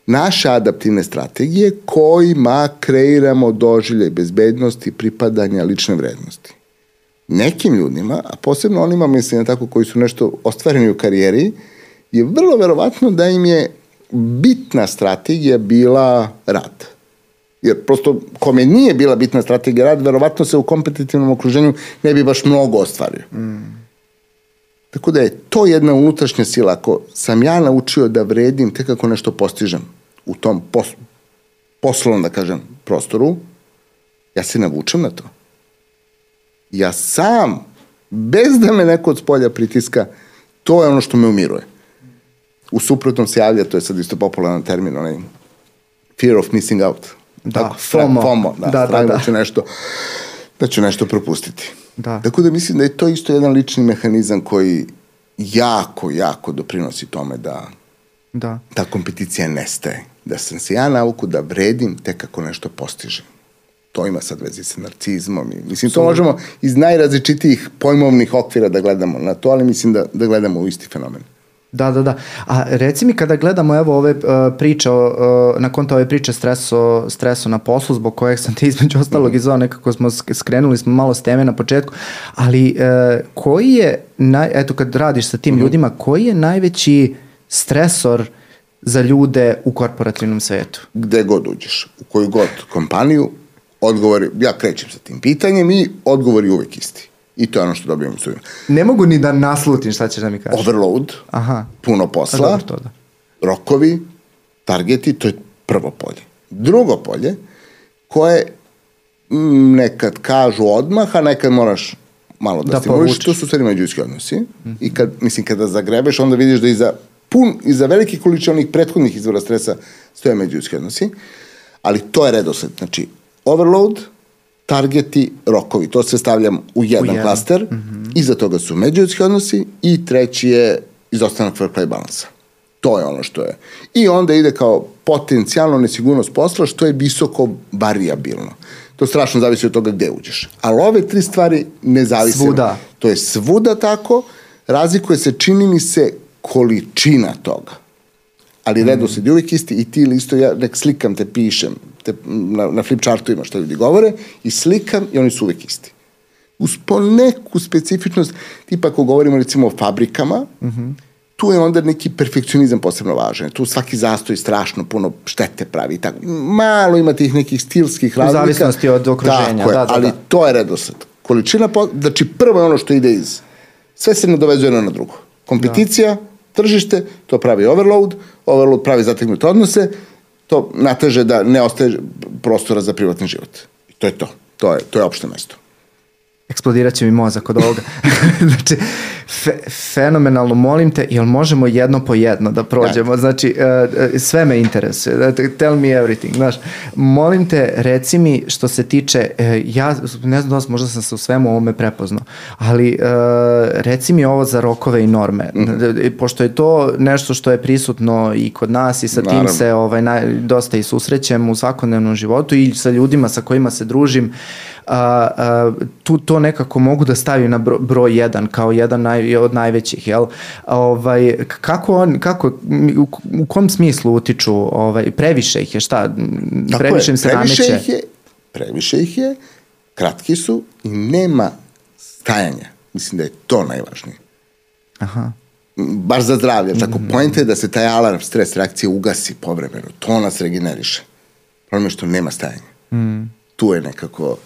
naše adaptivne strategije kojima kreiramo doživljaj bezbednosti, pripadanja, lične vrednosti. Nekim ljudima, a posebno onima, mislim, tako, koji su nešto ostvareni u karijeri, je vrlo verovatno da im je bitna strategija bila rad. Jer prosto kome nije bila bitna strategija rad, verovatno se u kompetitivnom okruženju ne bi baš mnogo ostvario. Mm. Tako da je to jedna unutrašnja sila. Ako sam ja naučio da vredim tek ako nešto postižem u tom pos poslovnom, da kažem, prostoru, ja se navučem na to. Ja sam, bez da me neko od spolja pritiska, to je ono što me umiruje. U suprotnom se javlja, to je sad isto popularan termin, onaj fear of missing out. Da, Tako, FOMO. FOMO, da, Da, da, strah da. ću nešto, da ću nešto propustiti. Da. Tako da mislim da je to isto jedan lični mehanizam koji jako, jako doprinosi tome da Da. ta kompeticija nestaje. Da sam se ja navuku da vredim tek ako nešto postižem. To ima sad vezi sa narcizmom. I, mislim, to možemo iz najrazličitijih pojmovnih okvira da gledamo na to, ali mislim da, da gledamo u isti fenomen. Da, da, da. A reci mi kada gledamo evo ove uh, priče, uh, na konto ove priče streso, streso na poslu, zbog kojeg sam te između ostalog izvao, nekako smo sk- skrenuli smo malo s teme na početku, ali uh, koji je, naj, eto kad radiš sa tim ljudima, koji je najveći stresor za ljude u korporativnom svetu? Gde god uđeš, u koju god kompaniju, odgovori, ja krećem sa tim pitanjem i odgovor je uvek isti. I to je ono što dobijamo ljudima. Ne mogu ni da naslutim šta ćeš da mi kažeš. Overload, Aha. puno posla, dobro to da. rokovi, targeti, to je prvo polje. Drugo polje, koje mm, nekad kažu odmah, a nekad moraš malo da, Da stimuliš, to su u stvari međuljudski odnosi. Mm -hmm. I kad, mislim, kada zagrebeš, onda vidiš da iza, pun, iza velike količine onih prethodnih izvora stresa stoje međuljudski odnosi. Ali to je redosled. Znači, overload, targeti, rokovi. To sve stavljam u jedan, jedan. klaster. Mm -hmm. Iza toga su međuljudski odnosi i treći je izostanak work-life balansa. To je ono što je. I onda ide kao potencijalno nesigurnost posla, što je visoko variabilno. To strašno zavisi od toga gde uđeš. Ali ove tri stvari ne zavise. Svuda. To je svuda tako. Razlikuje se, čini mi se, količina toga. Ali redosled je uvijek isti i ti ili isto ja nek slikam te pišem te, na, na flip chartu ima što ljudi govore i slikam i oni su uvijek isti. Uz po neku specifičnost, tipa ako govorimo recimo o fabrikama, mm -hmm. tu je onda neki perfekcionizam posebno važan. Tu svaki zastoj strašno puno štete pravi. Tako. Malo ima tih nekih stilskih razlika. zavisnosti od okruženja, Tako je, da, da, ali da. to je redosled. Količina, po, znači prvo je ono što ide iz, sve se nadovezuje jedno na drugo. Kompeticija, tržište, to pravi overload, overload pravi zategnute odnose, to nateže da ne ostaje prostora za privatni život. I to je to. To je, to je opšte mesto. eksplodirat će mi mozak od ovoga. znači, fe, fenomenalno, molim te, jel možemo jedno po jedno da prođemo? Znači, uh, sve me interesuje. Znači, tell me everything, znaš. Molim te, reci mi što se tiče, uh, ja ne znam da vas, možda sam se u svemu ovome prepoznao, ali uh, reci mi ovo za rokove i norme. Mm -hmm. Pošto je to nešto što je prisutno i kod nas i sa Naravno. tim se ovaj, naj, dosta i susrećem u svakodnevnom životu i sa ljudima sa kojima se družim. Uh, a, tu to nekako mogu da stavim na bro, broj jedan kao jedan naj, od najvećih, jel? Ovaj, kako on, kako, u, u kom smislu utiču, ovaj, previše ih je, šta? Previše im se previše nameće? Ih je, previše ih je, kratki su i nema stajanja. Mislim da je to najvažnije. Aha baš za zdravlje. Tako, mm -hmm. pojenta je da se taj alarm stres reakcije ugasi povremeno. To nas regeneriše. Problem je što nema stajanja. Mm. Tu je nekako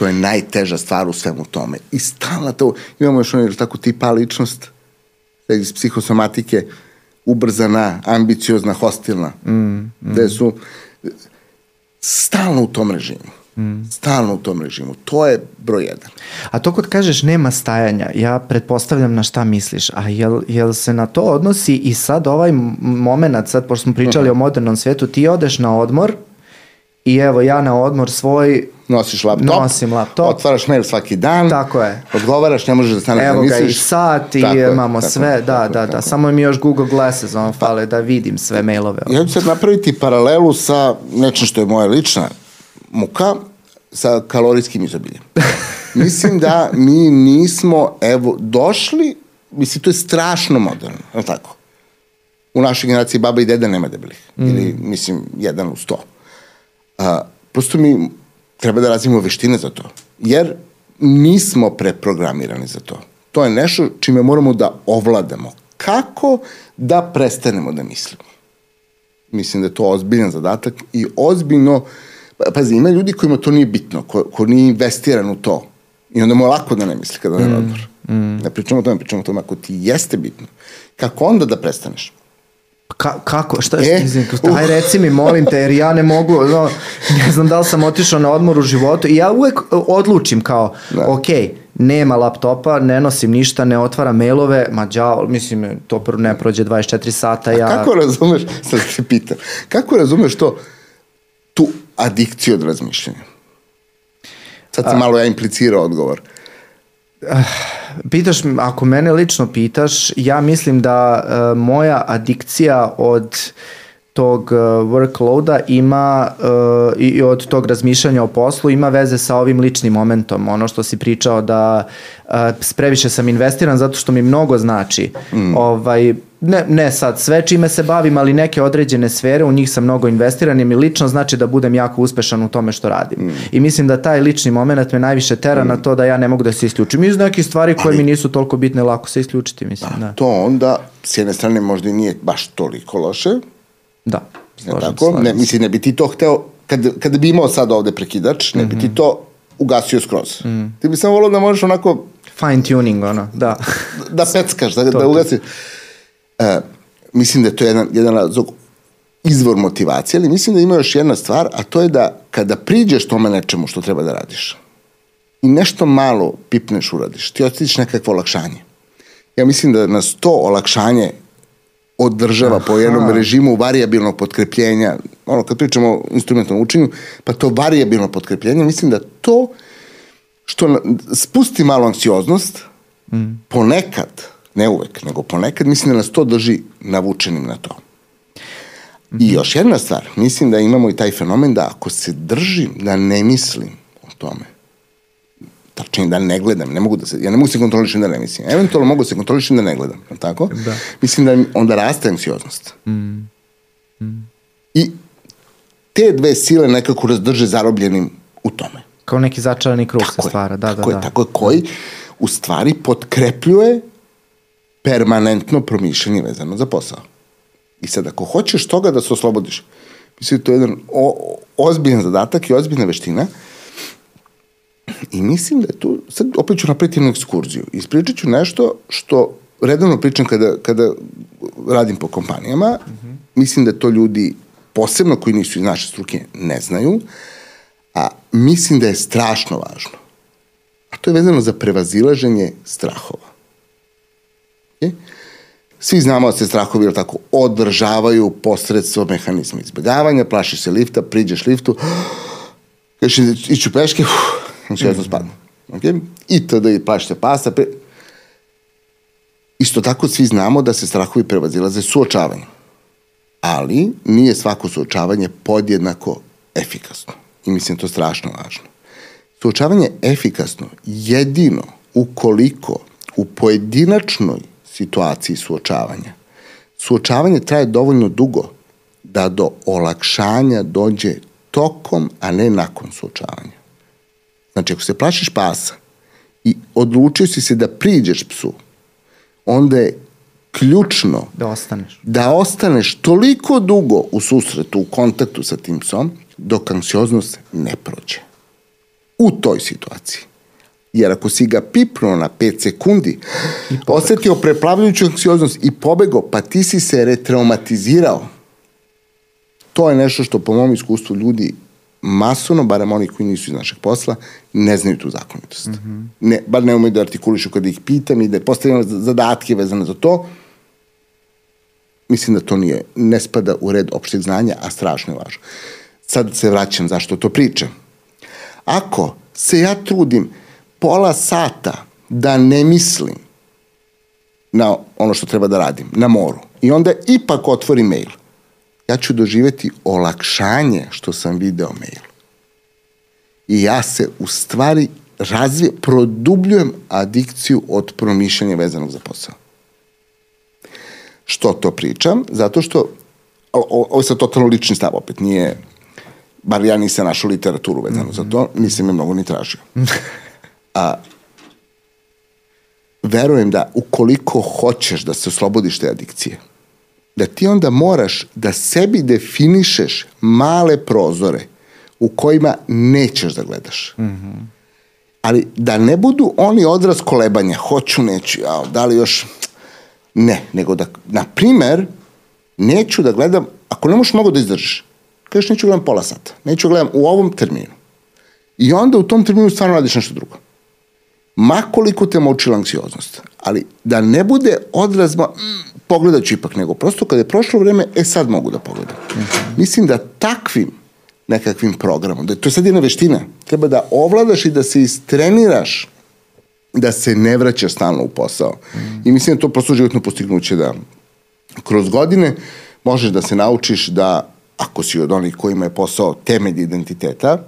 To je najteža stvar u svemu tome. I stalno to, imamo još ono tako tipa ličnost iz psihosomatike, ubrzana, ambiciozna, hostilna, mm, mm. gde su stalno u tom režimu. Mm. Stalno u tom režimu. To je broj jedan. A to kod kažeš nema stajanja, ja pretpostavljam na šta misliš, a jel, jel se na to odnosi i sad ovaj moment, sad pošto smo pričali uh -huh. o modernom svetu, ti odeš na odmor i evo ja na odmor svoj nosiš laptop, nosim laptop, otvaraš mail svaki dan, tako je. odgovaraš, ne možeš da staneš da misliš. Evo ga i sat i tako imamo tako, sve, tako, da, tako, da, da, samo mi još Google Glasses on fale da vidim sve mailove. Ja ću sad napraviti paralelu sa nečem što je moja lična muka, sa kalorijskim izobiljem. mislim da mi nismo, evo, došli, mislim, to je strašno moderno, je tako? U našoj generaciji baba i deda nema debelih. Mm. Ili, mislim, jedan u sto. A, prosto mi treba da razvijemo veštine za to. Jer nismo preprogramirani za to. To je nešto čime moramo da ovladamo. Kako da prestanemo da mislimo? Mislim da je to ozbiljan zadatak i ozbiljno, pa, pazi, ima ljudi kojima to nije bitno, ko, ko nije investiran u to. I onda mu je lako da ne misli kada ne mm, odmor. Mm. Ne pričamo o tome, pričamo o tome ako ti jeste bitno. Kako onda da prestaneš? Ka, kako? Šta je? E, uh. Aj reci mi, molim te, jer ja ne mogu, no, ne znam da li sam otišao na odmor u životu i ja uvek odlučim kao, da. ok, nema laptopa, ne nosim ništa, ne otvaram mailove, ma đavo, mislim, to ne prođe 24 sata. Ja... A kako razumeš, sad se pitam, kako razumeš to, tu adikciju od razmišljanja? Sad sam malo ja implicirao odgovor. Pitaš, ako mene lično pitaš, ja mislim da uh, moja adikcija od tog uh, workloada ima uh, i od tog razmišljanja o poslu ima veze sa ovim ličnim momentom. Ono što si pričao da uh, previše sam investiran zato što mi mnogo znači. Mm. Ovaj, ne, ne sad sve čime se bavim, ali neke određene sfere, u njih sam mnogo investiran i mi lično znači da budem jako uspešan u tome što radim. Mm. I mislim da taj lični moment me najviše tera mm. na to da ja ne mogu da se isključim. Iz nekih stvari koje ali, mi nisu toliko bitne, lako se isključiti, mislim. Da, da. To onda, s jedne strane, možda i nije baš toliko loše. Da, slažem, tako? Slažem. Ne, mislim, ne bi ti to hteo, kad, kad bi imao sad ovde prekidač, ne mm -hmm. bi ti mhm. to ugasio skroz. Mm. Ti bi samo volio da možeš onako... Fine tuning, ono, da. da peckaš, da, da ugasiš. E, mislim da je to jedan, jedan razlog izvor motivacije, ali mislim da ima još jedna stvar, a to je da kada priđeš tome nečemu što treba da radiš i nešto malo pipneš uradiš, ti osjetiš nekakvo olakšanje. Ja mislim da nas to olakšanje održava Aha. po jednom režimu variabilnog potkrepljenja, ono kad pričamo o instrumentalnom učenju, pa to variabilno potkrepljenje, mislim da to što spusti malo anksioznost, mm. ponekad ne uvek, nego ponekad, mislim da nas to drži navučenim na to. Mm -hmm. I još jedna stvar, mislim da imamo i taj fenomen da ako se držim, da ne mislim o tome, tačnije da ne gledam, ne mogu da se, ja ne mogu da se kontrolišem da ne mislim. Eventualno mogu da se kontrolišem da ne gledam, tako? Da. Mislim da onda raste anksioznost. Mm. Mm. I te dve sile nekako razdrže zarobljenim u tome. Kao neki začarani krug se stvara, da, tako da, je, da. Tako je, koji u stvari potkrepljuje permanentno promišljanje vezano za posao. I sad, ako hoćeš toga da se oslobodiš, mislim to je jedan o, ozbiljan zadatak i ozbiljna veština, i mislim da je tu, sad opet ću napraviti jednu ekskurziju. Ispričat ću nešto što redovno pričam kada, kada radim po kompanijama, mm -hmm. mislim da to ljudi, posebno koji nisu iz naše struke, ne znaju, a mislim da je strašno važno. A to je vezano za prevazilaženje strahova. Okay? Svi znamo da se strahovi ili tako održavaju posredstvo mehanizma izbjegavanja, plašiš se lifta, priđeš liftu, kažeš iću peške, uf, znači ja to spadnu. Okay? I tada i plašiš se pasa. Pre... Isto tako svi znamo da se strahovi prevazilaze suočavanjem. Ali nije svako suočavanje podjednako efikasno. I mislim to strašno važno. Suočavanje je efikasno jedino ukoliko u pojedinačnoj situaciji suočavanja. Suočavanje traje dovoljno dugo da do olakšanja dođe tokom, a ne nakon suočavanja. Znači, ako se plašiš pasa i odlučio si se da priđeš psu, onda je ključno da ostaneš. Da ostaneš toliko dugo u susretu, u kontaktu sa tim psom, dok anksioznost ne prođe. U toj situaciji. Jer ako si ga pipnuo na 5 sekundi, osetio preplavljujuću anksioznost i pobego, pa ti si se retraumatizirao. To je nešto što po mom iskustvu ljudi masovno, barem oni koji nisu iz našeg posla, ne znaju tu zakonitost. Mm -hmm. ne, bar ne umeju da artikulišu kada ih pitam i da postavljam zadatke vezane za to. Mislim da to nije, ne spada u red opšteg znanja, a strašno je važno. Sad se vraćam zašto to pričam. Ako se ja trudim pola sata da ne mislim na ono što treba da radim, na moru, i onda ipak otvorim mail, ja ću doživeti olakšanje što sam video mail. I ja se u stvari razvije, produbljujem adikciju od promišljanja vezanog za posao. Što to pričam? Zato što, ovo je sad totalno lični stav, opet nije, bar ja nisam našao literaturu vezano mm -hmm. za to, nisam je mnogo ni tražio. A, verujem da ukoliko hoćeš da se oslobodiš te adikcije, da ti onda moraš da sebi definišeš male prozore u kojima nećeš da gledaš. Mm -hmm. Ali da ne budu oni odraz kolebanja, hoću, neću, ja, da li još... Ne, nego da, na primer, neću da gledam, ako ne možeš mnogo da izdržiš, kažeš neću gledam pola sata, neću gledam u ovom terminu. I onda u tom terminu stvarno radiš nešto drugo makoliko te močila anksioznost, ali da ne bude odraz, mm, pogledat ću ipak, nego prosto kada je prošlo vreme, e sad mogu da pogledam. Mm -hmm. Mislim da takvim nekakvim programom, da to je sad jedna veština, treba da ovladaš i da se istreniraš da se ne vraća stalno u posao. Mm. I mislim da to prosto životno postignuće da kroz godine možeš da se naučiš da ako si od onih kojima je posao temelj identiteta,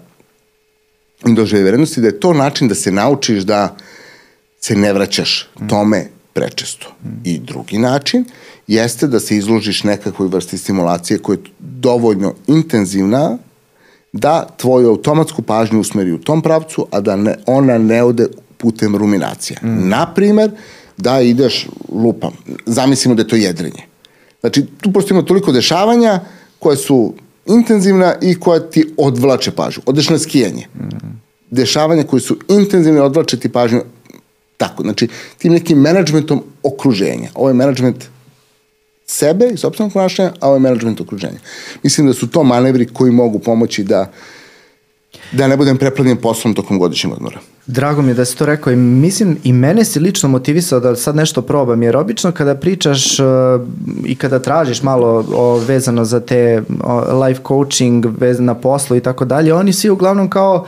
dožive vrednosti, da je to način da se naučiš da se ne vraćaš tome prečesto. I drugi način jeste da se izložiš nekakvoj vrsti stimulacije koja je dovoljno intenzivna da tvoju automatsku pažnju usmeri u tom pravcu, a da ne, ona ne ode putem ruminacija. Mm. Naprimer, da ideš lupam. Zamislimo da je to jedrenje. Znači, tu prosto ima toliko dešavanja koje su intenzivna i koja ti odvlače pažnju. Odeš na skijanje. Mm. Dešavanja koje su intenzivne odvlače ti pažnju tako. Znači, tim nekim menadžmentom okruženja. Ovo je menadžment sebe i sobstvenog ponašanja, a ovo je menadžment okruženja. Mislim da su to manevri koji mogu pomoći da da ne budem preplavljen poslom tokom godišnjeg odmora. Drago mi je da si to rekao i mislim i mene si lično motivisao da sad nešto probam jer obično kada pričaš uh, i kada tražiš malo o, vezano za te o, life coaching vezano na poslu i tako dalje, oni svi uglavnom kao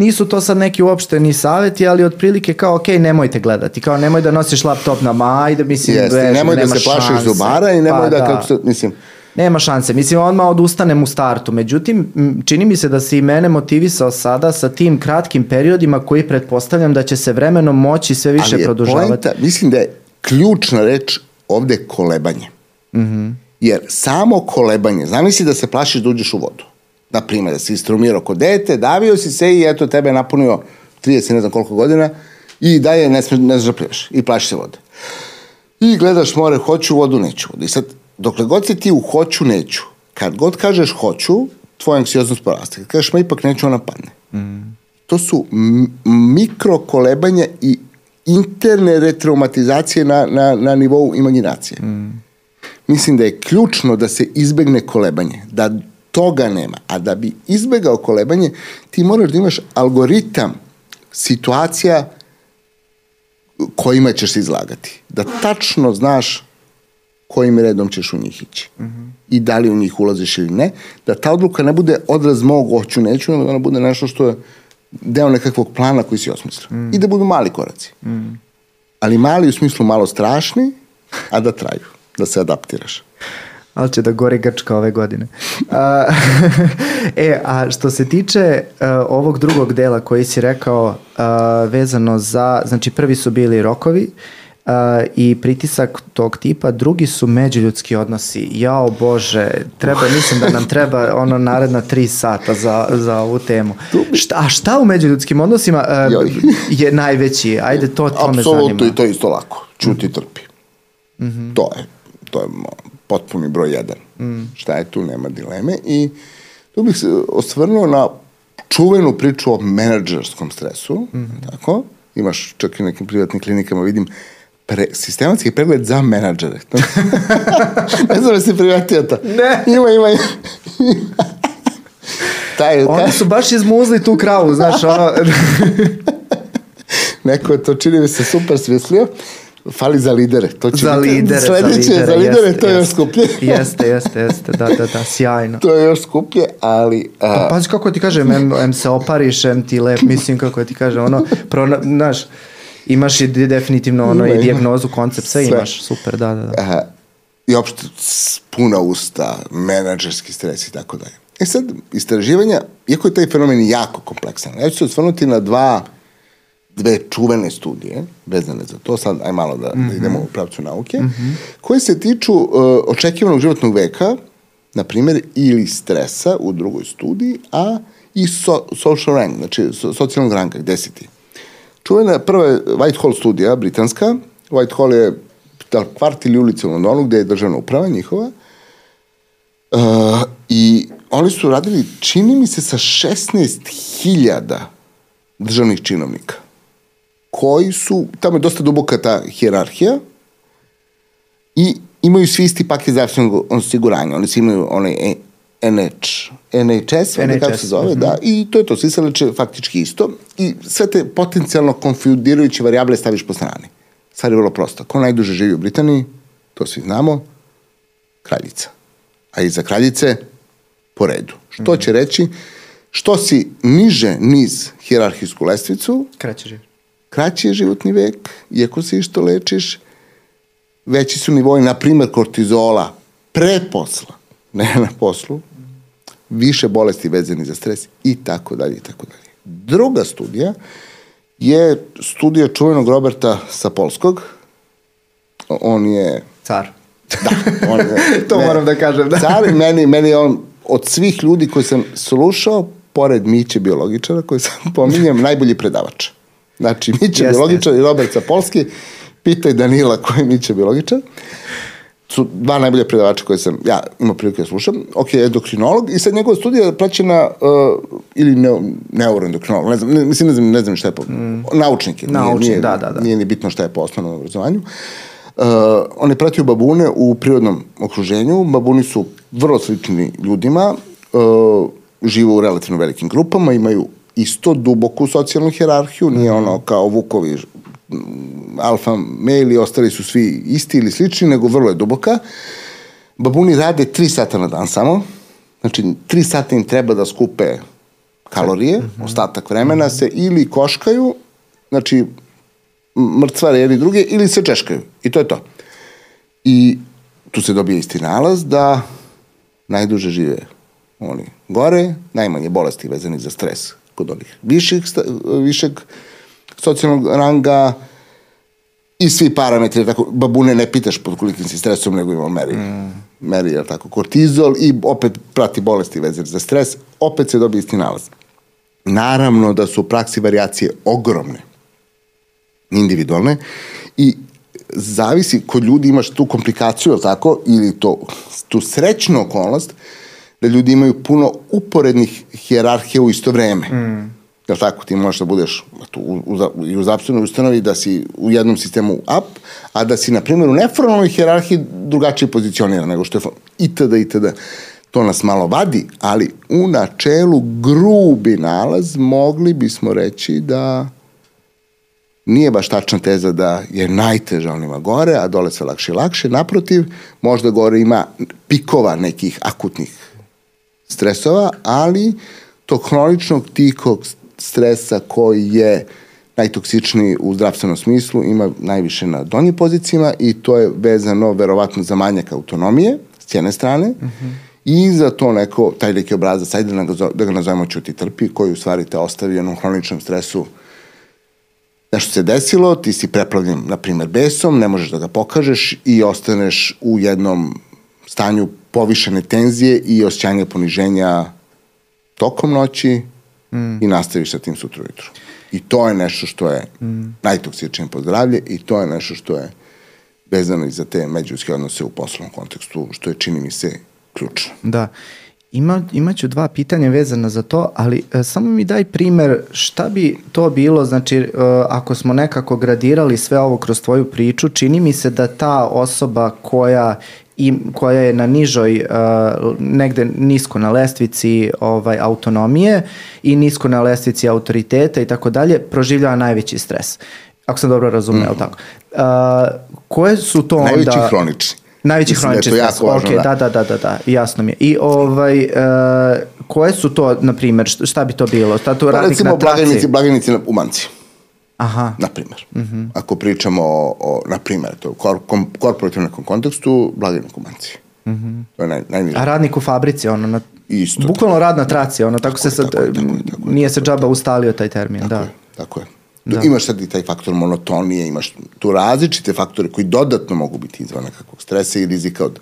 nisu to sad neki uopšteni saveti, ali otprilike kao, ok, nemojte gledati, kao nemoj da nosiš laptop na majde, mislim, Jeste, vežu, nemoj da se plašiš zubara i nemoj pa, da, da, kako se, mislim, Nema šanse. Mislim, odmah odustanem u startu. Međutim, čini mi se da se i mene motivisao sada sa tim kratkim periodima koji pretpostavljam da će se vremenom moći sve više Ali je produžavati. Poenta, mislim da je ključna reč ovde kolebanje. Mm -hmm. Jer samo kolebanje, zamisli da se plašiš da uđeš u vodu. Na primjer, da si istrumirao kod dete, davio si se i eto tebe napunio 30 ne znam koliko godina i da je ne, ne znaš da plivaš i plašiš se vode. I gledaš more, hoću vodu, neću vodu. I sad dokle god se ti u hoću neću, kad god kažeš hoću, tvoja anksioznost poraste. Kad kažeš ma ipak neću, ona padne. Mm. To su mikrokolebanja i interne retraumatizacije na, na, na nivou imaginacije. Mm. Mislim da je ključno da se izbegne kolebanje, da toga nema. A da bi izbegao kolebanje, ti moraš da imaš algoritam situacija kojima ćeš se izlagati. Da tačno znaš kojim redom ćeš u njih ići. Mm -hmm. I da li u njih ulaziš ili ne. Da ta odluka ne bude odraz mog hoću, neću, nego da ona bude nešto što je deo nekakvog plana koji si osmislio. Mm. I da budu mali koraci. Mm. Ali mali u smislu malo strašni, a da traju. Da se adaptiraš ali će da gori Grčka ove godine. A, e, a što se tiče uh, ovog drugog dela koji si rekao uh, vezano za, znači prvi su bili rokovi, Uh, i pritisak tog tipa, drugi su međuljudski odnosi. Jao Bože, treba, mislim da nam treba ono naredna tri sata za, za ovu temu. Šta, a šta u međuljudskim odnosima uh, je najveći? Ajde, to, to me zanima. Apsolutno i to je isto lako. Čuti trpi. Mm -hmm. To je, to je potpuni broj jedan. Mm. Šta je tu, nema dileme. I tu bih se osvrnuo na čuvenu priču o menadžerskom stresu, mm -hmm. tako? Imaš čak i nekim privatnim klinikama, vidim, pre, sistematski pregled za menadžere. ne znam da si privatio to. Ne. Ima, ima, ima. taj, Oni su baš izmuzli tu kravu, znaš, ono... Neko to čini mi se super smislio. Fali za lidere. To će za lidere, za lidere, za lidere jeste, to je još skuplje. jeste, jeste, jeste, da, da, da, sjajno. To je još skuplje, ali... A... Pa, pazi kako ti kažem, em, em se opariš, em ti lep, mislim kako ti kažem, ono, pro, znaš, imaš i definitivno ono Ima, i dijagnozu, koncept, sve, sve, imaš, super, da, da. da. Aha. I opšte puna usta, menadžerski stres i tako dalje. E sad, istraživanja, iako je taj fenomen jako kompleksan, ja ću se osvrnuti na dva dve čuvene studije, vezane za to, sad aj malo da, mm -hmm. da idemo u pravcu nauke, mm -hmm. koje se tiču uh, očekivanog životnog veka, na primjer, ili stresa u drugoj studiji, a i so, social rank, znači so, socijalnog ranka, gde si ti. Čuvena prva je Whitehall studija, britanska. Whitehall je da, kvart ili ulica u Londonu, gde je državna uprava njihova. Uh, I oni su radili, čini mi se, sa 16.000 državnih činovnika koji su, tamo je dosta duboka ta hjerarhija i imaju svi isti paket zdravstvenog osiguranja. Oni svi imaju onaj NH, NHS, NHS kako se zove, mm -hmm. da, i to je to, svi se leče faktički isto i sve te potencijalno konfudirajuće variable staviš po strani. Stvar je vrlo prosta. Ko najduže živi u Britaniji, to svi znamo, kraljica. A iza kraljice, po redu. Što mm -hmm. će reći, što si niže niz hjerarhijsku lestvicu, kraće živi kraći je životni vek, iako se išto lečiš, veći su nivoji, na primer, kortizola pre posla, ne na poslu, više bolesti vezani za stres i tako dalje i tako dalje. Druga studija je studija čuvenog Roberta Sapolskog. On je... Car. Da, on je... to ne, moram da kažem, da. Car i meni, meni on od svih ljudi koji sam slušao, pored Miće biologičara, koji sam pominjam, najbolji predavač. Znači, Miće biologičar i Robert Sapolski, pitaj Danila koji je Miće biologičar, su dva najbolja predavača koje sam ja imao prilike da slušam. Ok, endokrinolog i sad njegova studija je praćena uh, ili ne, neuroendokrinolog, ne znam, ne, mislim ne znam, ne znam šta je po... Mm. Naučnik je. Naučnik, nije, da, da, da. Nije ni bitno šta je po osnovnom obrazovanju. Uh, on je pratio babune u prirodnom okruženju. Babuni su vrlo slični ljudima, uh, žive u relativno velikim grupama, imaju isto duboku socijalnu hjerarhiju, nije ono kao Vukovi alfa mail i ostali su svi isti ili slični, nego vrlo je duboka. Babuni rade tri sata na dan samo, znači tri sata im treba da skupe kalorije, mm -hmm. ostatak vremena se ili koškaju, znači mrcvare jedni druge, ili se češkaju. I to je to. I tu se dobije isti nalaz da najduže žive oni gore, najmanje bolesti vezani za stres kod onih viših, višeg socijalnog ranga i svi parametri, tako, babune ne pitaš pod kolikim si stresom, nego ima meri, mm. meri, jel tako, kortizol i opet prati bolesti vezane za stres, opet se dobije isti nalaz. Naravno da su u praksi variacije ogromne, individualne i zavisi, kod ljudi imaš tu komplikaciju, tako, ili to, tu srećnu okolnost, da ljudi imaju puno uporednih hijerarhija u isto vreme. Mm. Jel tako? Ti možeš da budeš tu, u, u, u, u zapstvenoj ustanovi da si u jednom sistemu up, a da si, na primjer, u neformalnoj hijerarhiji drugačije pozicioniran nego što je itd. itd. To nas malo vadi, ali u načelu grubi nalaz mogli bismo reći da nije baš tačna teza da je najteža onima gore, a dole sve lakše i lakše. Naprotiv, možda gore ima pikova nekih akutnih stresova, ali tog hroničnog tihog stresa koji je najtoksičniji u zdravstvenom smislu ima najviše na donjim pozicijama i to je vezano verovatno za manjak autonomije s jedne strane mm -hmm. i za to neko, taj neki obrazac, ajde da ga, da ga nazovemo čuti trpi, koji u stvari te ostavi u hroničnom stresu nešto se desilo, ti si preplavljen, na primer, besom, ne možeš da ga pokažeš i ostaneš u jednom stanju povišene tenzije i osjećanja poniženja tokom noći mm. i nastaviš sa tim sutra ujutru. I to je nešto što je mm. najtoksičnije po zdravlje i to je nešto što je vezano i za te međuljudske odnose u poslovnom kontekstu, što je, čini mi se, ključno. Da. Ima, imaću dva pitanja vezana za to, ali e, samo mi daj primer šta bi to bilo, znači e, ako smo nekako gradirali sve ovo kroz tvoju priču, čini mi se da ta osoba koja i koja je na nižoj uh, negde nisko na lestvici ovaj autonomije i nisko na lestvici autoriteta i tako dalje proživljava najveći stres. Ako sam dobro razumeo, mm. tako. Uh, koje su to najveći onda... Najveći hronični. Najveći da hronični stres. Važno, okay, da. da, da, da, da, jasno mi je. I ovaj, uh, koje su to, na primjer, šta bi to bilo? Šta to pa, radnik recimo, na traci? Blagajnici, blagajnici u manci. Aha. Na primjer. Mm -hmm. Ako pričamo o, o na primjer, to kor, kom, korporativnom kontekstu, blagajnik u manci. Mm -hmm. To je naj, najniže. A radnik u fabrici, ono, na, Isto. Bukvalno rad na traci, ono, tako, tako se sad, tako, tako, tako, nije se džaba ustalio taj termin, tako da. Je, tako je. Da. Imaš sad i taj faktor monotonije, imaš tu različite faktore koji dodatno mogu biti izvan nekakvog stresa i rizika od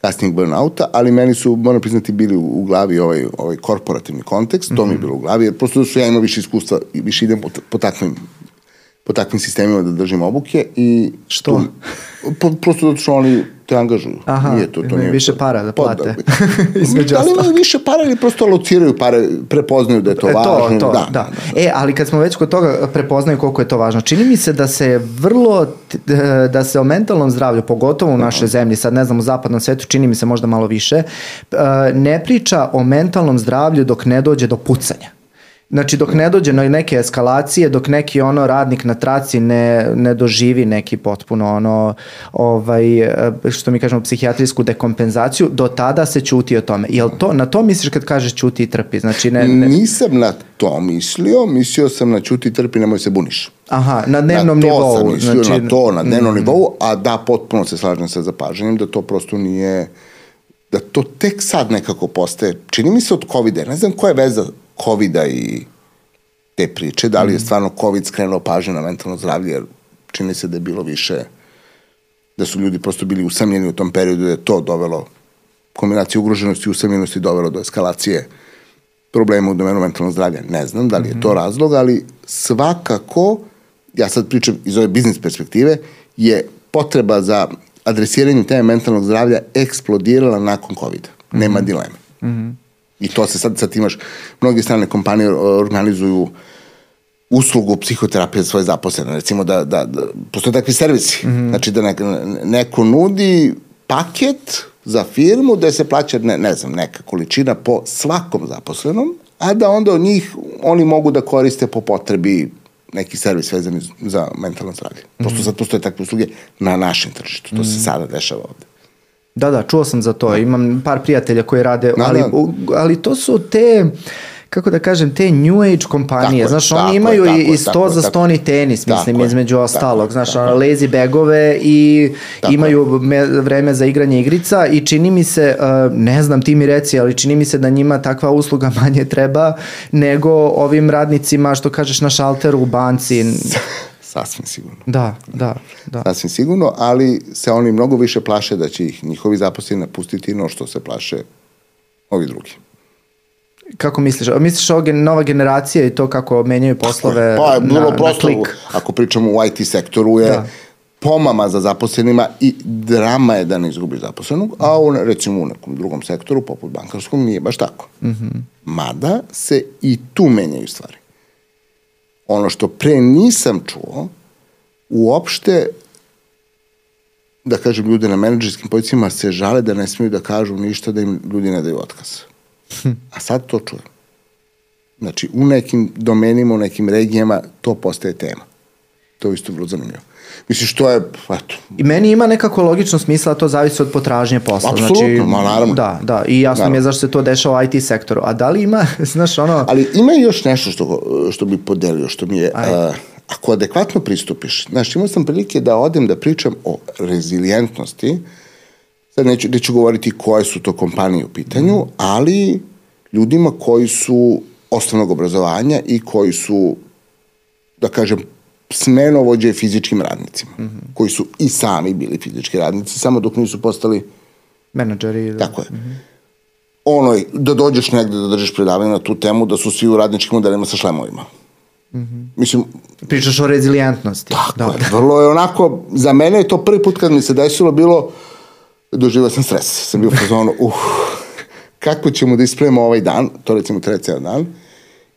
kasnijeg burnouta, ali meni su, moram priznati, bili u, u glavi ovaj, ovaj korporativni kontekst, to mm -hmm. mi je mhm. bilo u glavi, jer prosto da su ja imao više iskustva i više idem po, po takvim po takvim sistemima da držim obuke i što? Tu, po, prosto zato što oni te angažuju. Aha, nije to, to nije više to. para da plate. Između da li imaju više para ili prosto lociraju pare, prepoznaju da je to e, važno. To, da, da. da. E, ali kad smo već kod toga prepoznaju koliko je to važno, čini mi se da se vrlo, da se o mentalnom zdravlju, pogotovo u našoj zemlji, sad ne znam u zapadnom svetu, čini mi se možda malo više, e, ne priča o mentalnom zdravlju dok ne dođe do pucanja. Znači dok ne dođe na neke eskalacije, dok neki ono radnik na traci ne, ne doživi neki potpuno ono ovaj što mi kažemo psihijatrijsku dekompenzaciju, do tada se ćuti o tome. Jel to na to misliš kad kažeš ćuti i trpi? Znači ne, ne... Nisam na to mislio, mislio sam na ćuti i trpi, nemoj se buniš. Aha, na dnevnom na to nivou. Sam mislio, znači... na to, na dnevnom mm. nivou, a da, potpuno se slažem sa zapažanjem da to prosto nije da to tek sad nekako postaje, čini mi se od COVID-a, ne znam koja je veza covid i te priče, da li je mhm. stvarno COVID skrenuo pažnju na mentalno zdravlje, jer čini se da je bilo više, da su ljudi prosto bili usamljeni u tom periodu, da je to dovelo, kombinacija ugroženosti i usamljenosti dovelo do eskalacije problema u domenu mentalnog zdravlja. Ne znam da li je to mhm. razlog, ali svakako, ja sad pričam iz ove biznis perspektive, je potreba za adresiranjem teme mentalnog zdravlja eksplodirala nakon COVID-a. Nema mm -hmm. dileme. Mm -hmm. I to se sad, sad imaš, mnogi strane kompanije organizuju uslugu psihoterapije svoje zaposlene, recimo da, da, da postoje takvi servisi, mm -hmm. znači da neko, neko nudi paket za firmu da se plaća, ne, ne znam, neka količina po svakom zaposlenom, a da onda od njih oni mogu da koriste po potrebi neki servis vezan za mentalno zdravlje. Prosto mm -hmm. sad postoje takve usluge na našem tržištu. To mm -hmm. se mhm. sada dešava ovde. Da, da, čuo sam za to. Imam par prijatelja koji rade, da, ali, da. ali to su te kako da kažem, te New Age kompanije, tako znaš, tako oni imaju tako, i, sto za stoni tenis, mislim, između ostalog, znaš, tako. lazy bagove i tako. imaju me, vreme za igranje igrica i čini mi se, uh, ne znam, ti mi reci, ali čini mi se da njima takva usluga manje treba nego ovim radnicima, što kažeš, na šalteru u banci. Sasvim sigurno. Da, da, da. Sasvim sigurno, ali se oni mnogo više plaše da će ih njihovi zaposleni napustiti no što se plaše ovi drugi. Kako misliš? Misliš ovo nova generacija i to kako menjaju poslove pa, na, bilo prosto, na klik? Ako pričamo u IT sektoru je da. pomama za zaposlenima i drama je da ne izgubiš zaposlenog, a u, recimo u nekom drugom sektoru, poput bankarskog, nije baš tako. Mm -hmm. Mada se i tu menjaju stvari ono što pre nisam čuo, uopšte, da kažem, ljude na menadžerskim pozicijama se žale da ne smiju da kažu ništa, da im ljudi ne daju otkaz. A sad to čujem. Znači, u nekim domenima, u nekim regijama, to postaje tema. To je isto vrlo zanimljivo. Mislim, što je, eto, I meni ima nekako logično smisla, to zavisi od potražnje posla. Apsolutno, znači, ma naravno. Da, da, i jasno mi je Naravno. zašto se to dešava u IT sektoru. A da li ima, znaš, ono... Ali ima još nešto što, što bi podelio, što mi je, Ajde. a, ako adekvatno pristupiš, znaš, imao sam prilike da odem da pričam o rezilijentnosti, sad neću, neću govoriti koje su to kompanije u pitanju, ali ljudima koji su osnovnog obrazovanja i koji su, da kažem, smenovođe fizičkim radnicima, koji su i sami bili fizički radnici, samo dok nisu postali Menadžeri. Da. Tako je. Ono, da dođeš negde da držiš predavanje na tu temu, da su svi u radničkim modelima sa šlemovima. Mislim, Pričaš o rezilijentnosti. tako da, je. Vrlo je onako, za mene je to prvi put kad mi se desilo bilo, doživao sam stres. Sam bio fazonu, uh, kako ćemo da ispravimo ovaj dan, to recimo ceo dan,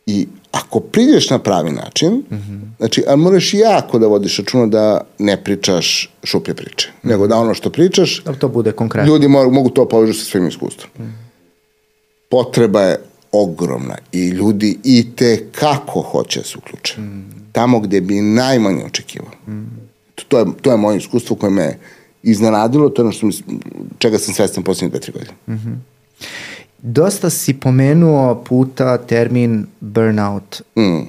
i ako priđeš na pravi način, znači, a moraš jako da vodiš računa da ne pričaš šuplje priče, nego da ono što pričaš, Da to bude konkretno. Ljudi mogu, mogu to povežu sa svojim iskustvom. Potreba je ogromna i ljudi i te kako hoće da se uključe. Tamo gde bi najmanje očekivao. To, je, to je moje iskustvo koje me iznenadilo, to je ono što mi, čega sam svestan posljednje dve, tri godine. Dosta si pomenuo puta termin burnout. Mm.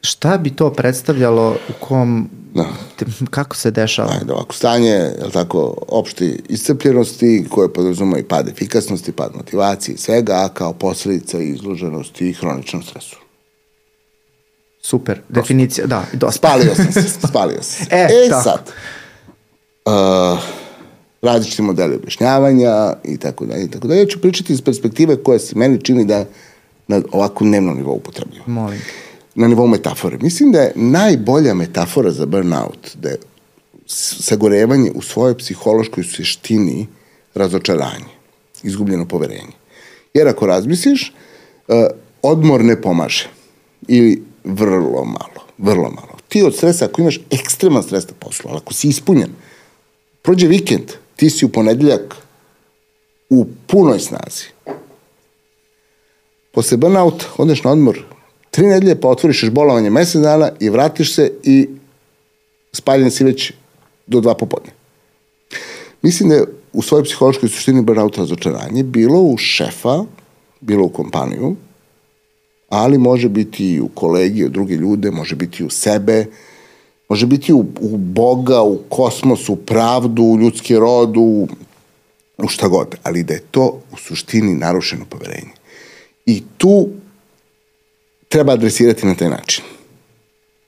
Šta bi to predstavljalo u kom... Da. te- kako se dešava? Ajde, ovako, stanje, je tako, opšte iscrpljenosti koje podrazuma i pad efikasnosti, pad motivacije i svega, a kao posledica izloženosti i hroničnom stresu. Super, definicija, da, dosta. Spalio sam se, spalio sam se. E, e tako. sad, uh, različiti modeli objašnjavanja i tako dalje i tako dalje. Ja ću pričati iz perspektive koja se meni čini da na ovako dnevnom nivou upotrebljiva. Molim. Na nivou metafore. Mislim da je najbolja metafora za burnout da je sagorevanje u svojoj psihološkoj suštini razočaranje, izgubljeno poverenje. Jer ako razmisliš, uh, odmor ne pomaže. Ili vrlo malo, vrlo malo. Ti od stresa, ako imaš ekstreman stres na poslu, ali ako si ispunjen, prođe vikend, ti si u ponedeljak u punoj snazi. Posle burnout, odeš na odmor tri nedelje, pa otvoriš još bolovanje mesec dana i vratiš se i spaljen si već do dva popodne. Mislim da je u svojoj psihološkoj suštini burnout razočaranje bilo u šefa, bilo u kompaniju, ali može biti i u kolegi, u druge ljude, može biti u sebe, može biti u, u Boga, u kosmos, u pravdu, u ljudski rod, u, u šta god, ali da je to u suštini narušeno poverenje. I tu treba adresirati na taj način.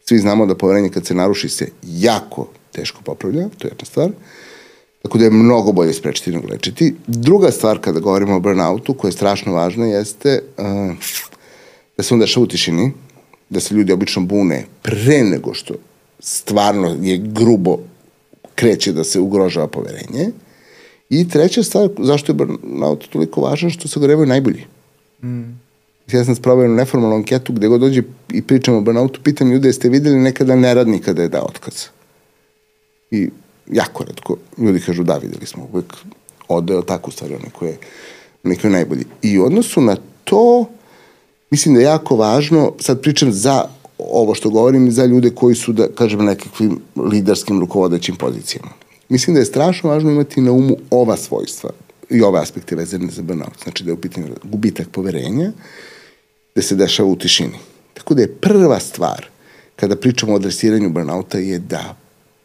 Svi znamo da poverenje kad se naruši se jako teško popravlja, to je jedna stvar. Tako da je mnogo bolje sprečiti nego lečiti. Druga stvar kada govorimo o burnoutu, koja je strašno važna, jeste uh, da se on dešava u tišini, da se ljudi obično bune pre nego što stvarno je grubo kreće da se ugrožava poverenje. I treća stvar, zašto je burnout toliko važan, što se gorevaju najbolji. Ja sam spravio neformalnu anketu gde god dođe i pričam o burnoutu, pitam ljude jeste videli nekada neradnika da je dao otkaz. I jako redko ljudi kažu da, videli smo uvek odeo tako u stvari onaj koji je, onaj koji je najbolji. I u odnosu na to, mislim da je jako važno, sad pričam za ovo što govorim, za ljude koji su, da kažem, nekakvim liderskim rukovodećim pozicijama. Mislim da je strašno važno imati na umu ova svojstva i ove aspekte vezane za burnout. Znači da je u pitanju gubitak poverenja, da se dešava u tišini. Tako da je prva stvar kada pričamo o adresiranju burnouta je da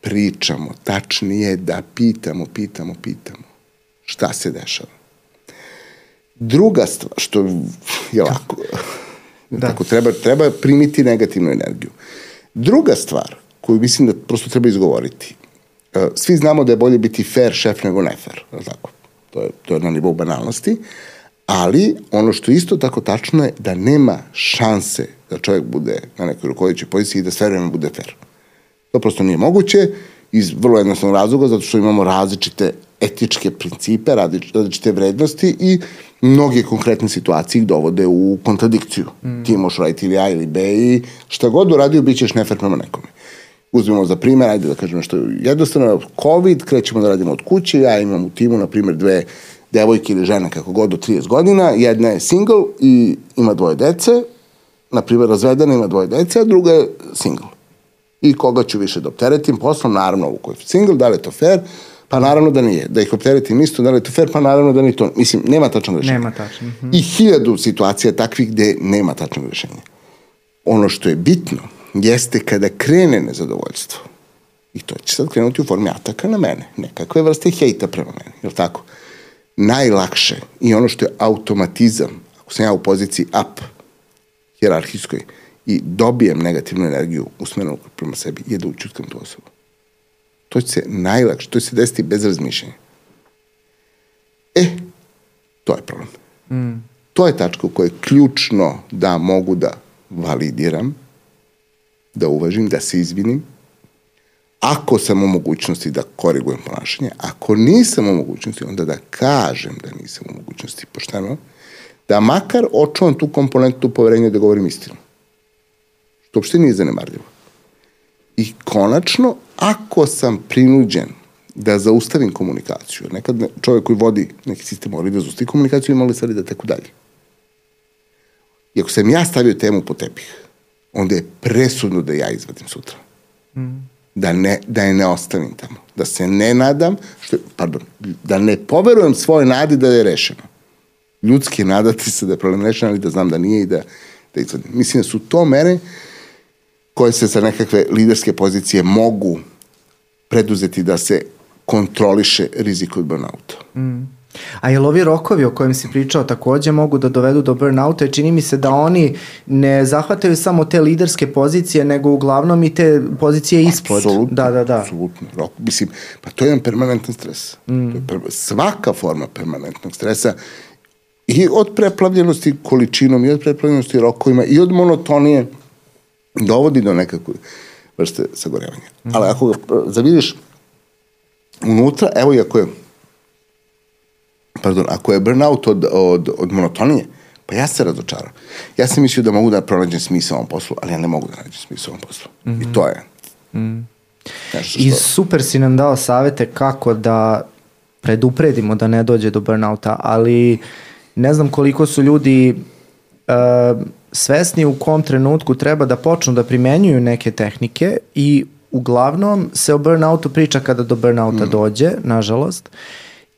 pričamo, tačnije da pitamo, pitamo, pitamo šta se dešava. Druga stvar, što je lako, da. tako, treba, treba primiti negativnu energiju. Druga stvar, koju mislim da prosto treba izgovoriti, e, svi znamo da je bolje biti fair šef nego ne fair, tako? To je, to je na nivou banalnosti, ali ono što isto tako tačno je da nema šanse da čovjek bude na nekoj rukovodećoj poziciji i da sve vreme bude fair. To prosto nije moguće iz vrlo jednostavnog razloga, zato što imamo različite etičke principe, različ- različite vrednosti i mnoge konkretne situacije ih dovode u kontradikciju. Mm. Ti možeš raditi ili A ili B i šta god uradio, bit ćeš nefer prema nekome. Uzmemo za primjer, ajde da kažem nešto jednostavno, COVID, krećemo da radimo od kuće, ja imam u timu, na primjer, dve devojke ili žene, kako god, do 30 godina, jedna je single i ima dvoje dece, na primjer, razvedena ima dvoje dece, a druga je single. I koga ću više da opteretim poslom, naravno ovu koji je single, da li je to fair, pa naravno da nije. Da ih opteretim isto, da li je to fair, pa naravno da nije to. Mislim, nema tačnog rešenja. Nema tačno. Mhm. I hiljadu situacija takvih gde nema tačnog rešenja. Ono što je bitno jeste kada krene nezadovoljstvo. I to će sad krenuti u formi ataka na mene. Nekakve vrste hejta prema meni. Je li tako? Najlakše i ono što je automatizam, ako sam ja u poziciji up, hjerarhijskoj, i dobijem negativnu energiju usmerenu prema sebi, je da učutkam tu osobu. To će se najlakše, to će se desiti bez razmišljanja. E, to je problem. Mm. To je tačka u kojoj je ključno da mogu da validiram, da uvažim, da se izvinim, ako sam u mogućnosti da korigujem ponašanje, ako nisam u mogućnosti, onda da kažem da nisam u mogućnosti, pošteno, da makar očuvam tu komponentu poverenja da govorim istinu. Što uopšte nije zanemarljivo. I konačno, ako sam prinuđen da zaustavim komunikaciju, nekad čovjek koji vodi neki sistem mora da zaustavi komunikaciju i stvari da teku dalje. I ako sam ja stavio temu po tepih, onda je presudno da ja izvadim sutra. Mm. Da, ne, da je ne ostavim tamo. Da se ne nadam, što, pardon, da ne poverujem svoje nadi da je rešeno. Ljudski je nadati se da je problem rešen, ali da znam da nije i da, da izvadim. Mislim da su to mere koje se sa nekakve liderske pozicije mogu preduzeti da se kontroliše rizik od burnouta. Mm. A jel ovi rokovi o kojim si pričao takođe mogu da dovedu do burnouta i čini mi se da oni ne zahvataju samo te liderske pozicije, nego uglavnom i te pozicije ispod. Apsolutno. Da, da, da. Apsolutno. Rok, mislim, pa to je jedan permanentan stres. Mm. To je per, svaka forma permanentnog stresa i od preplavljenosti količinom, i od preplavljenosti rokovima, i od monotonije dovodi do nekakve vrste sagorevanja. Mm. Ali ako ga zavidiš unutra, evo i ako je pardon, ako je burnout od, od, od monotonije, pa ja se razočaram. Ja sam mislio da mogu da pronađem smisao ovom poslu, ali ja ne mogu da nađem smisao ovom poslu. Mm -hmm. I to je. Mm. Nešto što... I super si nam dao savete kako da predupredimo da ne dođe do burnouta, ali ne znam koliko su ljudi uh, svesni u kom trenutku treba da počnu da primenjuju neke tehnike i uglavnom se o burnoutu priča kada do burnouta mm. dođe, nažalost.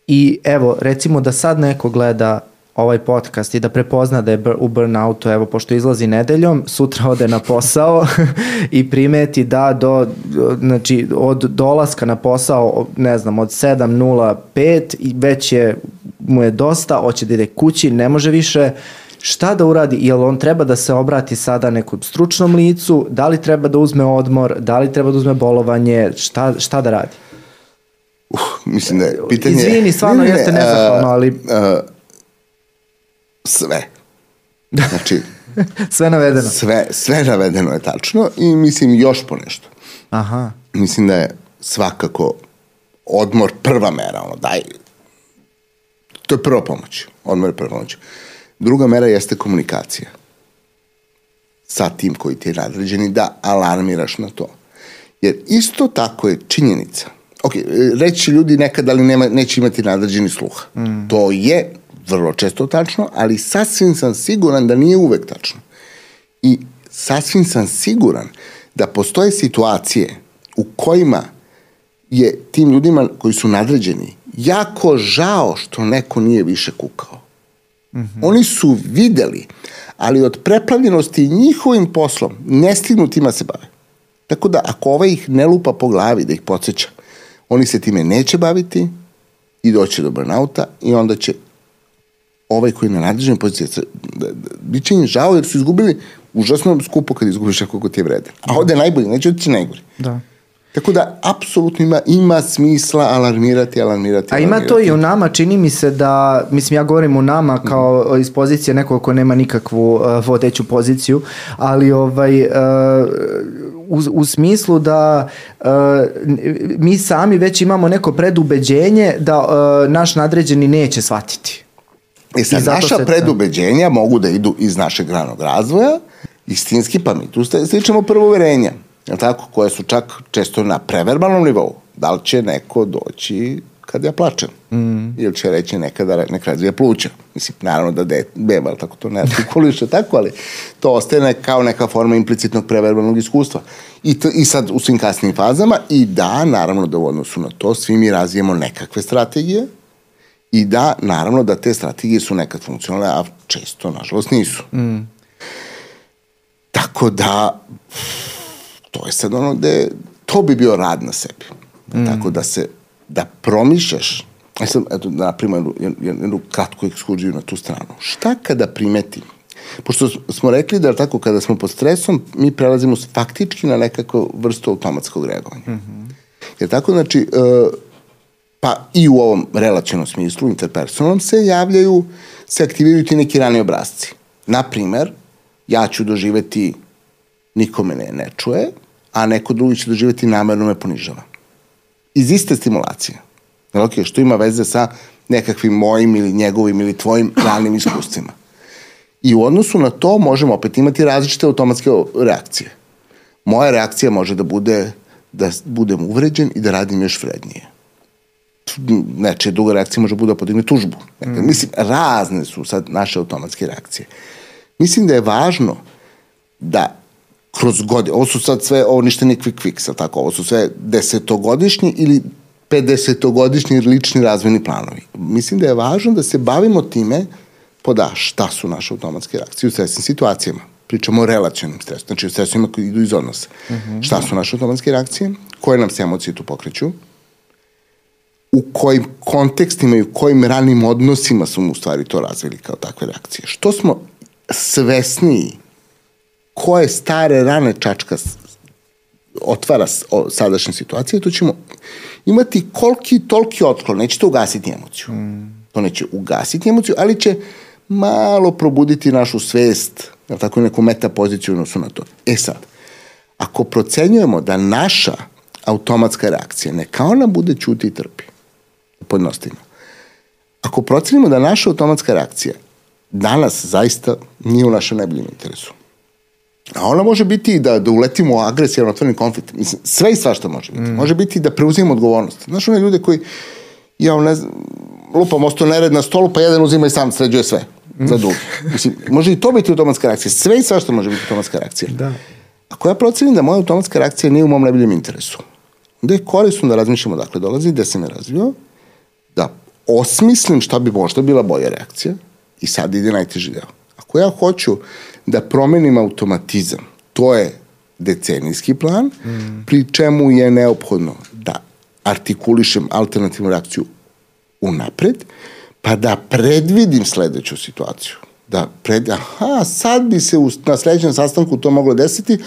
I evo, recimo da sad neko gleda ovaj podcast i da prepozna da je u burnoutu, evo, pošto izlazi nedeljom, sutra ode na posao i primeti da do, znači, od dolaska na posao, ne znam, od 7.05 i već je, mu je dosta, hoće da ide kući, ne može više, šta da uradi, jel on treba da se obrati sada nekom stručnom licu, da li treba da uzme odmor, da li treba da uzme bolovanje, šta, šta da radi? Uh, mislim da je pitanje... Izvini, stvarno ne, ne, jeste nezahvalno, ali... Uh, uh, sve. Znači... sve navedeno. Sve, sve navedeno je tačno i mislim još po nešto. Aha. Mislim da je svakako odmor prva mera, ono, daj, to je prva pomoć. Odmor je prva pomoć. Druga mera jeste komunikacija sa tim koji ti je nadređeni da alarmiraš na to. Jer isto tako je činjenica ok, reći ljudi nekad, ali nema, neće imati nadređeni sluh. Mm. To je vrlo često tačno, ali sasvim sam siguran da nije uvek tačno. I sasvim sam siguran da postoje situacije u kojima je tim ljudima koji su nadređeni jako žao što neko nije više kukao. Mm -hmm. Oni su videli, ali od preplavljenosti njihovim poslom ne stignu tima se bave. Tako da ako ovaj ih ne lupa po glavi da ih podsjeća, oni se time neće baviti i doće do burnouta i onda će ovaj koji je na nadređenoj poziciji da, da, bit će im žao jer su izgubili užasno skupo kad izgubiš ako ti je vreden. A ovde je najbolje, neće otići najgori. Da. Tako da, apsolutno ima, ima smisla alarmirati, alarmirati, A ima to i u nama, čini mi se da, mislim ja govorim u nama kao iz pozicije nekog ko nema nikakvu uh, vodeću poziciju, ali ovaj, uh, u, u smislu da uh, mi sami već imamo neko predubeđenje da uh, naš nadređeni neće shvatiti. E sad, naša se... predubeđenja mogu da idu iz našeg ranog razvoja, istinski, pa mi tu stičemo prvo uverenja, je tako, koje su čak često na preverbalnom nivou. Da li će neko doći kad ja plačem. Mm. Ili će reći nekada nek razvija pluća. Mislim, naravno da de, beba, ali tako to ne artikuliše tako, ali to ostaje kao neka forma implicitnog preverbalnog iskustva. I, to, I sad u svim kasnim fazama i da, naravno da u odnosu na to svi mi razvijemo nekakve strategije i da, naravno da te strategije su nekad funkcionalne, a često, nažalost, nisu. Mm. Tako da, to je sad ono gde, to bi bio rad na sebi. Mm. Tako da se, da promišljaš, ja sam, eto, da napravimo jednu, jednu kratku ekskurziju na tu stranu. Šta kada primetim Pošto smo rekli da tako kada smo pod stresom, mi prelazimo faktički na nekakvu vrstu automatskog reagovanja. Mm -hmm. Jer tako, znači, e, pa i u ovom relacijnom smislu, interpersonalnom, se javljaju, se aktiviraju ti neki rani obrazci. Naprimer, ja ću doživeti nikome ne, ne čuje, a neko drugi će doživeti namerno me ponižava. Iz iste stimulacije. Ok, što ima veze sa nekakvim mojim ili njegovim ili tvojim ranim iskustvima. I u odnosu na to možemo opet imati različite automatske reakcije. Moja reakcija može da bude da budem uvređen i da radim još vrednije. Neče, druga reakcija može da bude da podigne tužbu. Dakle, mm. Mislim, razne su sad naše automatske reakcije. Mislim da je važno da kroz godine, ovo su sad sve, ovo ništa nije quick fix, tako, ovo su sve desetogodišnji ili 50-godišnji lični razvojni planovi. Mislim da je važno da se bavimo time poda šta su naše automatske reakcije u stresnim situacijama. Pričamo o relacionim stresu, znači o stresovima koji idu iz odnosa. Mhm. -huh. Šta su naše automatske reakcije? Koje nam se emocije tu pokreću? U kojim kontekstima i u kojim ranim odnosima smo u stvari to razvili kao takve reakcije? Što smo svesniji koje stare rane čačka otvara sadašnje situacije, to ćemo imati koliki toliki otklon. Neće to ugasiti emociju. Mm. To neće ugasiti emociju, ali će malo probuditi našu svest, na tako neku meta poziciju odnosu na to. E sad, ako procenjujemo da naša automatska reakcija, neka ona bude čuti i trpi, podnostima. Ako procenimo da naša automatska reakcija danas zaista nije u našem najboljem interesu, A ona može biti da, da uletimo u agresijan otvoreni konflikt. Mislim, sve i svašta može biti. Mm. Može biti da preuzimamo odgovornost. Znaš, one ljude koji, ja ne znam, lupam osto nered na stolu, pa jedan uzima i sam sređuje sve mm. za drugi. Mislim, može i to biti automatska reakcija. Sve i svašta može biti automatska reakcija. Da. Ako ja procenim da moja automatska reakcija nije u mom najboljem interesu, onda je korisno da razmišljamo dakle dolazi, gde se me razvio, da osmislim šta bi možda bila bolja reakcija i sad ide najteži deo. Ako ja hoću da promenim automatizam. To je decenijski plan, mm. pri čemu je neophodno da artikulišem alternativnu reakciju unapred, pa da predvidim sledeću situaciju. Da pred, aha, sad bi se u, na sledećem sastanku to moglo desiti,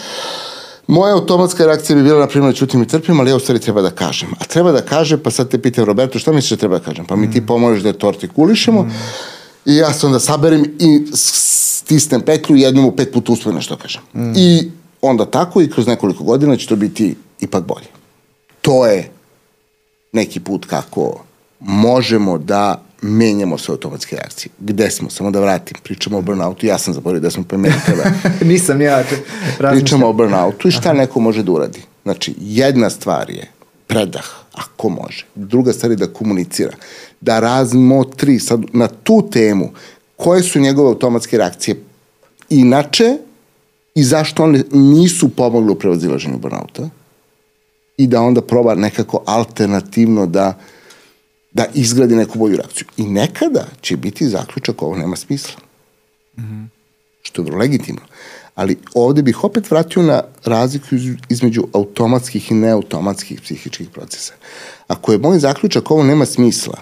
Moja automatska reakcija bi bila, na primjer, da čutim i trpim, ali ja u stvari treba da kažem. A treba da kaže, pa sad te pitam, Roberto, šta misliš da treba da kažem? Pa mi ti mm. pomožeš da to artikulišemo. Mm. I ja se onda saberem i stisnem petlju i jednom u pet puta uspem nešto kažem. Mm. I onda tako i kroz nekoliko godina će to biti ipak bolje. To je neki put kako možemo da menjamo sve automatske reakcije. Gde smo? Samo da vratim. Pričamo o burnoutu. Ja sam zaboravio da smo pa meni treba. Nisam ja. Pričamo o burnoutu i šta Aha. neko može da uradi. Znači, jedna stvar je predah, ako može. Druga stvar je da komunicira. Da razmotri sad na tu temu koje su njegove automatske reakcije inače i zašto one nisu pomogle u prevazilaženju burnouta i da onda proba nekako alternativno da da izgradi neku bolju reakciju. I nekada će biti zaključak ovo nema smisla. Mm -hmm. Što je vrlo legitimno. Ali ovde bih opet vratio na razliku između automatskih i neautomatskih psihičkih procesa. Ako je moj zaključak ovo nema smisla,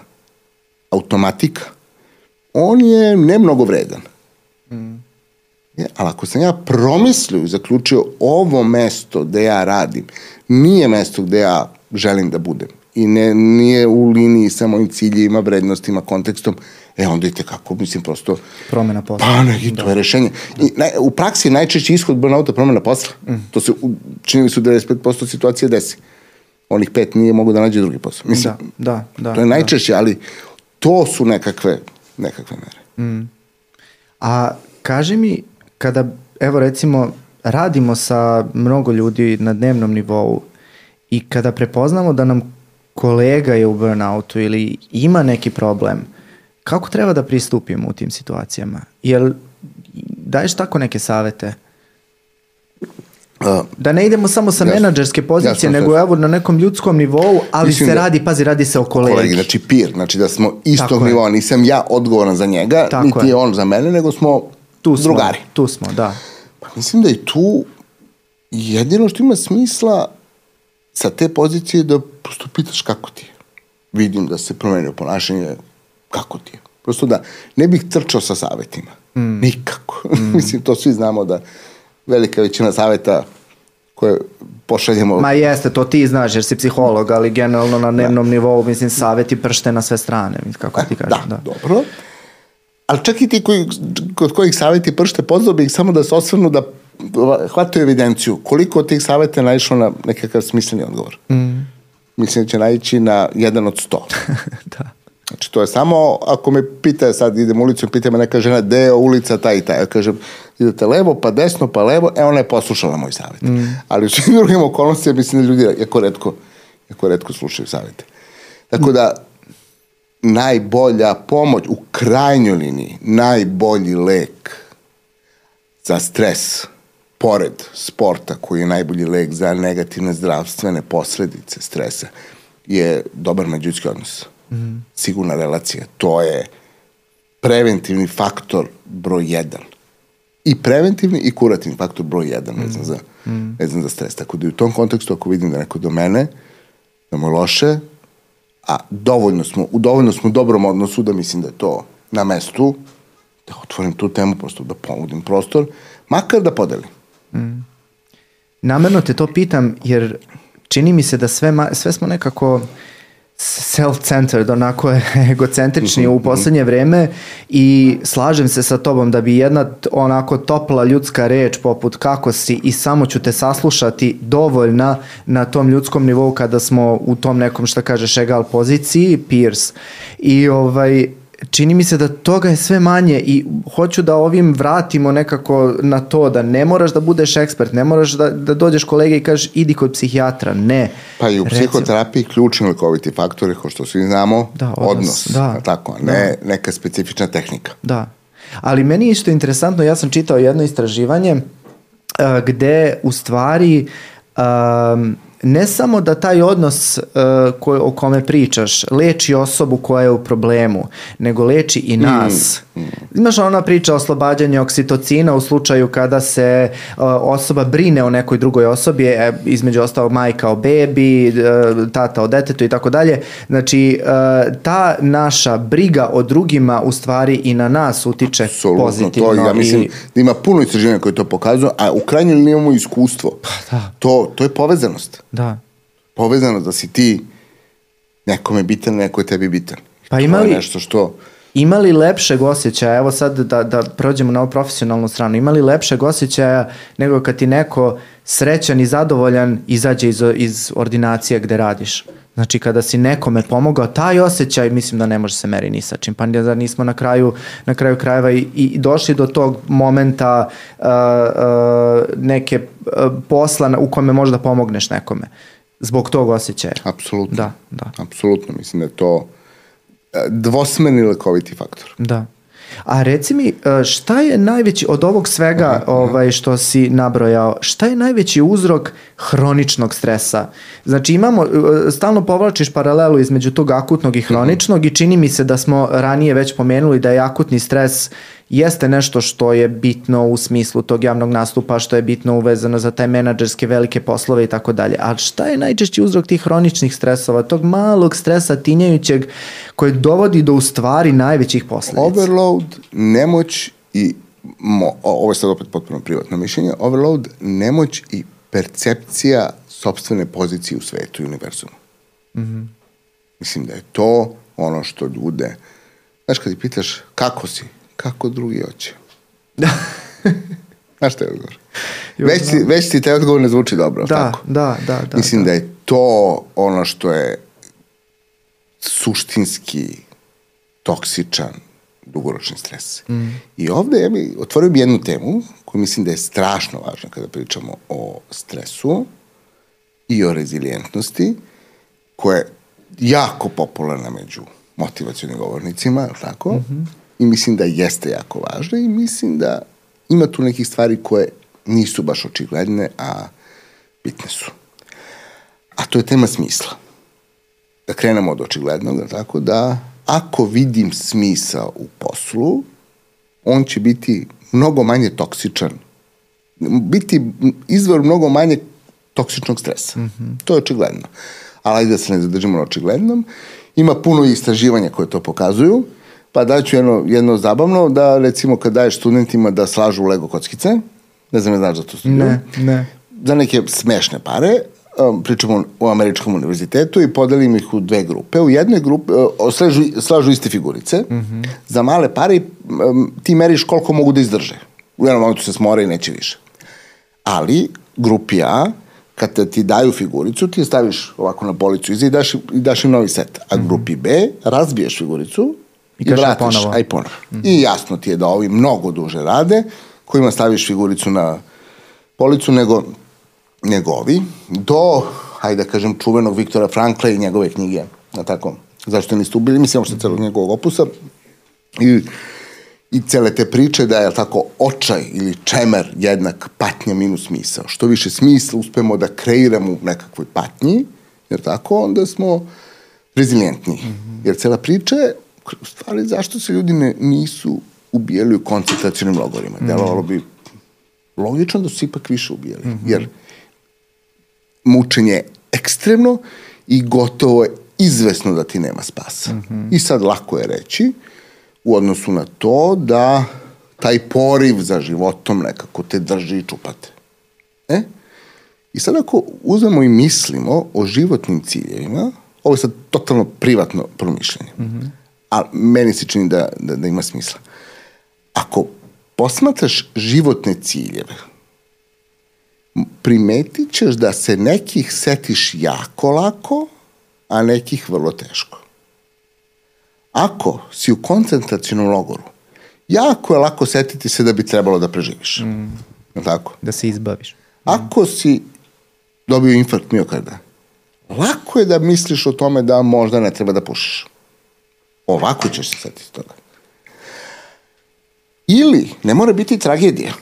automatika, on je ne mnogo vredan. Mm. Je, ali ako sam ja promislio i zaključio ovo mesto gde ja radim, nije mesto gde ja želim da budem i ne, nije u liniji sa mojim ciljima, vrednostima, kontekstom, e onda idete kako, mislim, prosto... Promena posla. Pa ne, i to da. je rešenje. I, na, u praksi je najčešći ishod burnouta promena posla. Mm. To se, čini su 95% situacije desi. Onih pet nije mogu da nađe drugi posao. Mislim, da, da, da. To je najčešće, da. ali to su nekakve, nekakve mere. Mm. A kaži mi, kada, evo recimo, radimo sa mnogo ljudi na dnevnom nivou i kada prepoznamo da nam kolega je u burnoutu ili ima neki problem, kako treba da pristupimo u tim situacijama? Jel daješ tako neke savete? Da ne idemo samo sa Jasno. menadžerske pozicije, Jasno, nego evo na nekom ljudskom nivou, ali Mislim se da- radi, pazi, radi se o kolegi. kolegi, znači peer, znači da smo istog Tako nivoa, nisam ja odgovoran za njega, Tako niti je. je on za mene, nego smo tu smo, drugari. Tu smo, da. Pa mislim da je tu jedino što ima smisla sa te pozicije da prosto pitaš kako ti je. Vidim da se promenio ponašanje, kako ti je. Prosto da ne bih trčao sa savetima. Mm. Nikako. mislim, to svi znamo da velika većina saveta koje pošaljemo Ma jeste, to ti znaš jer si psiholog, ali generalno na dnevnom nivou, mislim, savjeti pršte na sve strane, mislim, kako ti kažeš. da, dobro. Ali čak i ti koji, kod kojih savjeti pršte pozvao bih samo da se osvrnu da hvataju evidenciju koliko od tih savjeta je naišlo na nekakav smisleni odgovor. Mm. Mislim da će naići na jedan od sto. da. Znači, to je samo, ako me pita, sad idem ulicom, pita me neka žena, gde je ulica ta i ta. Ja kažem, idete levo, pa desno, pa levo, e, ona je poslušala moj savjet. Mm. Ali u svim drugim okolnostima, mislim da ljudi jako redko, jako redko slušaju savjete. Tako da, najbolja pomoć, u krajnjoj liniji, najbolji lek za stres, pored sporta koji je najbolji lek za negativne zdravstvene posledice stresa, je dobar međuljudski odnos. Mm -hmm. Sigurna relacija. To je preventivni faktor broj jedan. I preventivni i kurativni faktor broj jedan vezan za, mm. vezan za stres. Tako da i u tom kontekstu ako vidim da neko do mene, da mu je loše, a dovoljno smo, u dovoljno smo dobrom odnosu da mislim da je to na mestu, da otvorim tu temu, prosto da ponudim prostor, makar da podelim. Namerno te to pitam jer čini mi se da sve, sve smo nekako self-centered, onako egocentrični u poslednje vreme i slažem se sa tobom da bi jedna onako topla ljudska reč poput kako si i samo ću te saslušati dovoljna na tom ljudskom nivou kada smo u tom nekom šta kažeš egal poziciji, peers. I ovaj čini mi se da toga je sve manje i hoću da ovim vratimo nekako na to da ne moraš da budeš ekspert, ne moraš da, da dođeš kolege i kažeš idi kod psihijatra, ne. Pa i u Recimo- psihoterapiji ključni lekoviti faktori, kao što svi znamo, Da, odnos, odnos, da. da, tako, a ne neka specifična tehnika. Da. Ali meni je isto interesantno, ja sam čitao jedno istraživanje uh, gde u stvari um, ne samo da taj odnos uh, ko, o kome pričaš leči osobu koja je u problemu, nego leči i nas. Mm. Imaš ona priča o oslobađanju oksitocina u slučaju kada se uh, osoba brine o nekoj drugoj osobi, e, između ostalog majka o bebi, e, tata o detetu i tako dalje. Znači, e, ta naša briga o drugima u stvari i na nas utiče Apsolutno, pozitivno. to, ja mislim i, da ima puno istraživanja koje to pokazuju, a u krajnjoj liniji imamo iskustvo. Pa da. To, to je povezanost. Da. Povezanost da si ti nekome bitan, neko je tebi bitan. Pa ima li- nešto što... Ima li lepšeg osjećaja, evo sad da, da prođemo na ovu profesionalnu stranu, ima li lepšeg osjećaja nego kad ti neko srećan i zadovoljan izađe iz, iz ordinacije gde radiš? Znači kada si nekome pomogao, taj osjećaj mislim da ne može se meri ni sa čim. Pa da nismo na kraju, na kraju krajeva i, i došli do tog momenta uh, uh, neke uh, posla u kome možda pomogneš nekome. Zbog tog osjećaja. Apsolutno. Da, da. Apsolutno, mislim da je to e, dvosmerni lekoviti faktor. Da. A reci mi, e, šta je najveći, od ovog svega ovaj, što si nabrojao, šta je najveći uzrok hroničnog stresa? Znači imamo, e, stalno povlačiš paralelu između tog akutnog i hroničnog i čini mi se da smo ranije već pomenuli da je akutni stres jeste nešto što je bitno u smislu tog javnog nastupa, što je bitno uvezano za taj menadžerske velike poslove i tako dalje. A šta je najčešći uzrok tih hroničnih stresova, tog malog stresa tinjajućeg koji dovodi do u stvari najvećih posledica? Overload, nemoć i mo, ovo je sad opet potpuno privatno mišljenje, overload, nemoć i percepcija sobstvene pozicije u svetu i univerzumu. Mm -hmm. Mislim da je to ono što ljude, znaš kad ti pitaš kako si, kako drugi hoće. Znaš šta je odgovor? Već, već ti taj odgovor ne zvuči dobro, Da, tako? da, da, da. Mislim da. da je to ono što je suštinski toksičan dugoročni stres. Mm. I ovde ja bi otvorio bi jednu temu koju mislim da je strašno važna kada pričamo o stresu i o rezilijentnosti, koja je jako popularna među motivacijonim govornicima, tako? Mm -hmm. I mislim da jeste jako važna i mislim da ima tu nekih stvari koje nisu baš očigledne, a bitne su. A to je tema smisla. Da krenemo od očiglednog, da tako da ako vidim smisa u poslu, on će biti mnogo manje toksičan. Biti izvor mnogo manje toksičnog stresa. Mm -hmm. To je očigledno. Ali ajde da se ne zadržimo na očiglednom. Ima puno istraživanja koje to pokazuju. Pa daću jedno, jedno zabavno, da recimo kad daješ studentima da slažu Lego kockice, ne znam je znaš za to studiju. Ne, ne. Za neke smešne pare, um, pričamo u američkom univerzitetu i podelim ih u dve grupe. U jednoj grupi uh, slažu, slažu iste figurice. Mm -hmm. Za male pare um, ti meriš koliko mogu da izdrže. U jednom momentu se smore i neće više. Ali, grupi A, kad ti daju figuricu, ti je staviš ovako na policu iza i daš, i daš im novi set. A mhm. grupi B, razbiješ figuricu i, i vratiš, ponovo. aj ponovo. Mm -hmm. I jasno ti je da ovi mnogo duže rade, kojima staviš figuricu na policu, nego, nego ovi, do, hajde da kažem, čuvenog Viktora Frankla i njegove knjige, na tako, zašto niste ubili, mislim, što celog njegovog opusa, i i cele te priče da je tako očaj ili čemer jednak patnja minus smisao. Što više smisla uspemo da kreiramo u nekakvoj patnji, jer tako, onda smo rezilijentni. Mm -hmm. Jer cela priča je, u stvari, zašto se ljudi ne, nisu ubijali u koncentracijnim logorima. Mm. Delovalo bi logično da su ipak više ubijali. Mm -hmm. Jer mučenje je ekstremno i gotovo je izvesno da ti nema spasa. Mm -hmm. I sad lako je reći, u odnosu na to da taj poriv za životom nekako te drži i čupate. E? I sad ako uzmemo i mislimo o životnim ciljevima, ovo je sad totalno privatno promišljanje, mm -hmm. A meni se čini da, da, da ima smisla. Ako posmatraš životne ciljeve, primetit ćeš da se nekih setiš jako lako, a nekih vrlo teško. Ako si u koncentracijnom logoru, jako je lako setiti se da bi trebalo da preživiš. Mm. Tako? Da se izbaviš. Ako si dobio infarkt miokarda, lako je da misliš o tome da možda ne treba da pušiš. Ovako ćeš se setiti toga. Ili, ne mora biti tragedija.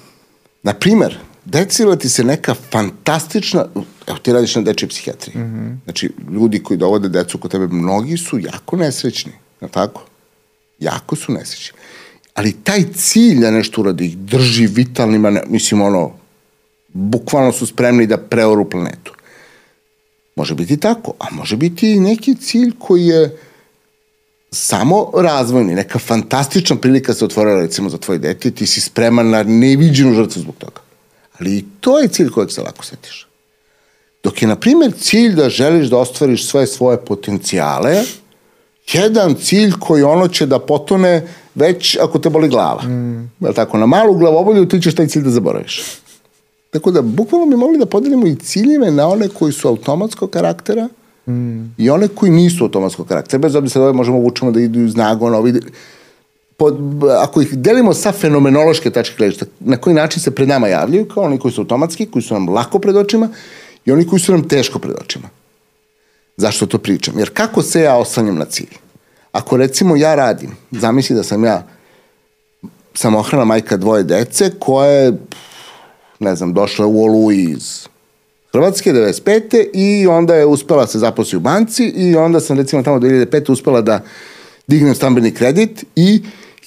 Na primer, decila ti se neka fantastična, evo ti radiš na dečoj psihijatriji. Mm -hmm. Znači, ljudi koji dovode decu kod tebe, mnogi su jako nesrećni. Na tako? Jako su nesrećni. Ali taj cilj da nešto uradi ih drži vitalnima, ne, mislim ono, bukvalno su spremni da preoru planetu. Može biti tako, a može biti i neki cilj koji je samo razvojni, neka fantastična prilika se otvorila recimo za tvoje dete, ti si spreman na neviđenu žrtvu zbog toga. Ali i to je cilj kojeg se lako setiš. Dok je, na primjer, cilj da želiš da ostvariš sve svoje potencijale, jedan cilj koji ono će da potone već ako te boli glava. Mm. Je tako? Na malu glavobolju ti ćeš taj cilj da zaboraviš. Tako da, bukvalno bi mogli da podelimo i ciljeve na one koji su automatskog karaktera mm. i one koji nisu automatskog karaktera. Bez obzira da ove možemo vučemo da idu iz nagona, ovi, pod, ako ih delimo sa fenomenološke tačke gledišta, na koji način se pred nama javljaju, kao oni koji su automatski, koji su nam lako pred očima i oni koji su nam teško pred očima. Zašto to pričam? Jer kako se ja oslanjam na cilj? Ako recimo ja radim, zamisli da sam ja samohrana majka dvoje dece koje ne znam, došla u Olu iz Hrvatske 95. i onda je uspela se zaposli u banci i onda sam recimo tamo 2005. uspela da dignem stambeni kredit i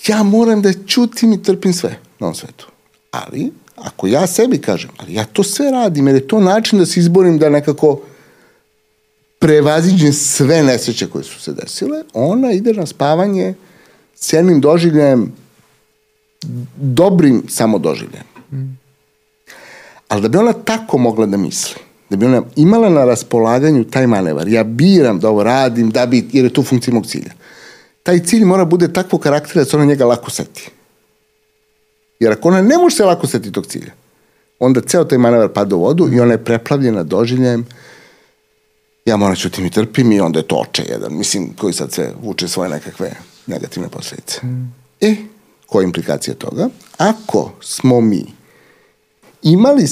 ja moram da čutim i trpim sve na ovom svetu. Ali, ako ja sebi kažem, ali ja to sve radim jer je to način da se izborim da nekako prevaziđen sve nesreće koje su se desile, ona ide na spavanje s jednim doživljajem, dobrim samodoživljajem. Mm. Ali da bi ona tako mogla da misli, da bi ona imala na raspolaganju taj manevar, ja biram da ovo radim, da bi, jer je to funkcija mog cilja. Taj cilj mora bude takvog karaktera da se ona njega lako seti. Jer ako ona ne može se lako setiti tog cilja, onda ceo taj manevar pada u vodu i ona je preplavljena doživljajem ja moram ćutim da i trpim i onda je to oče jedan, mislim, koji sad se vuče svoje nekakve negativne posledice. Mm. E, koja je implikacija toga? Ako smo mi imali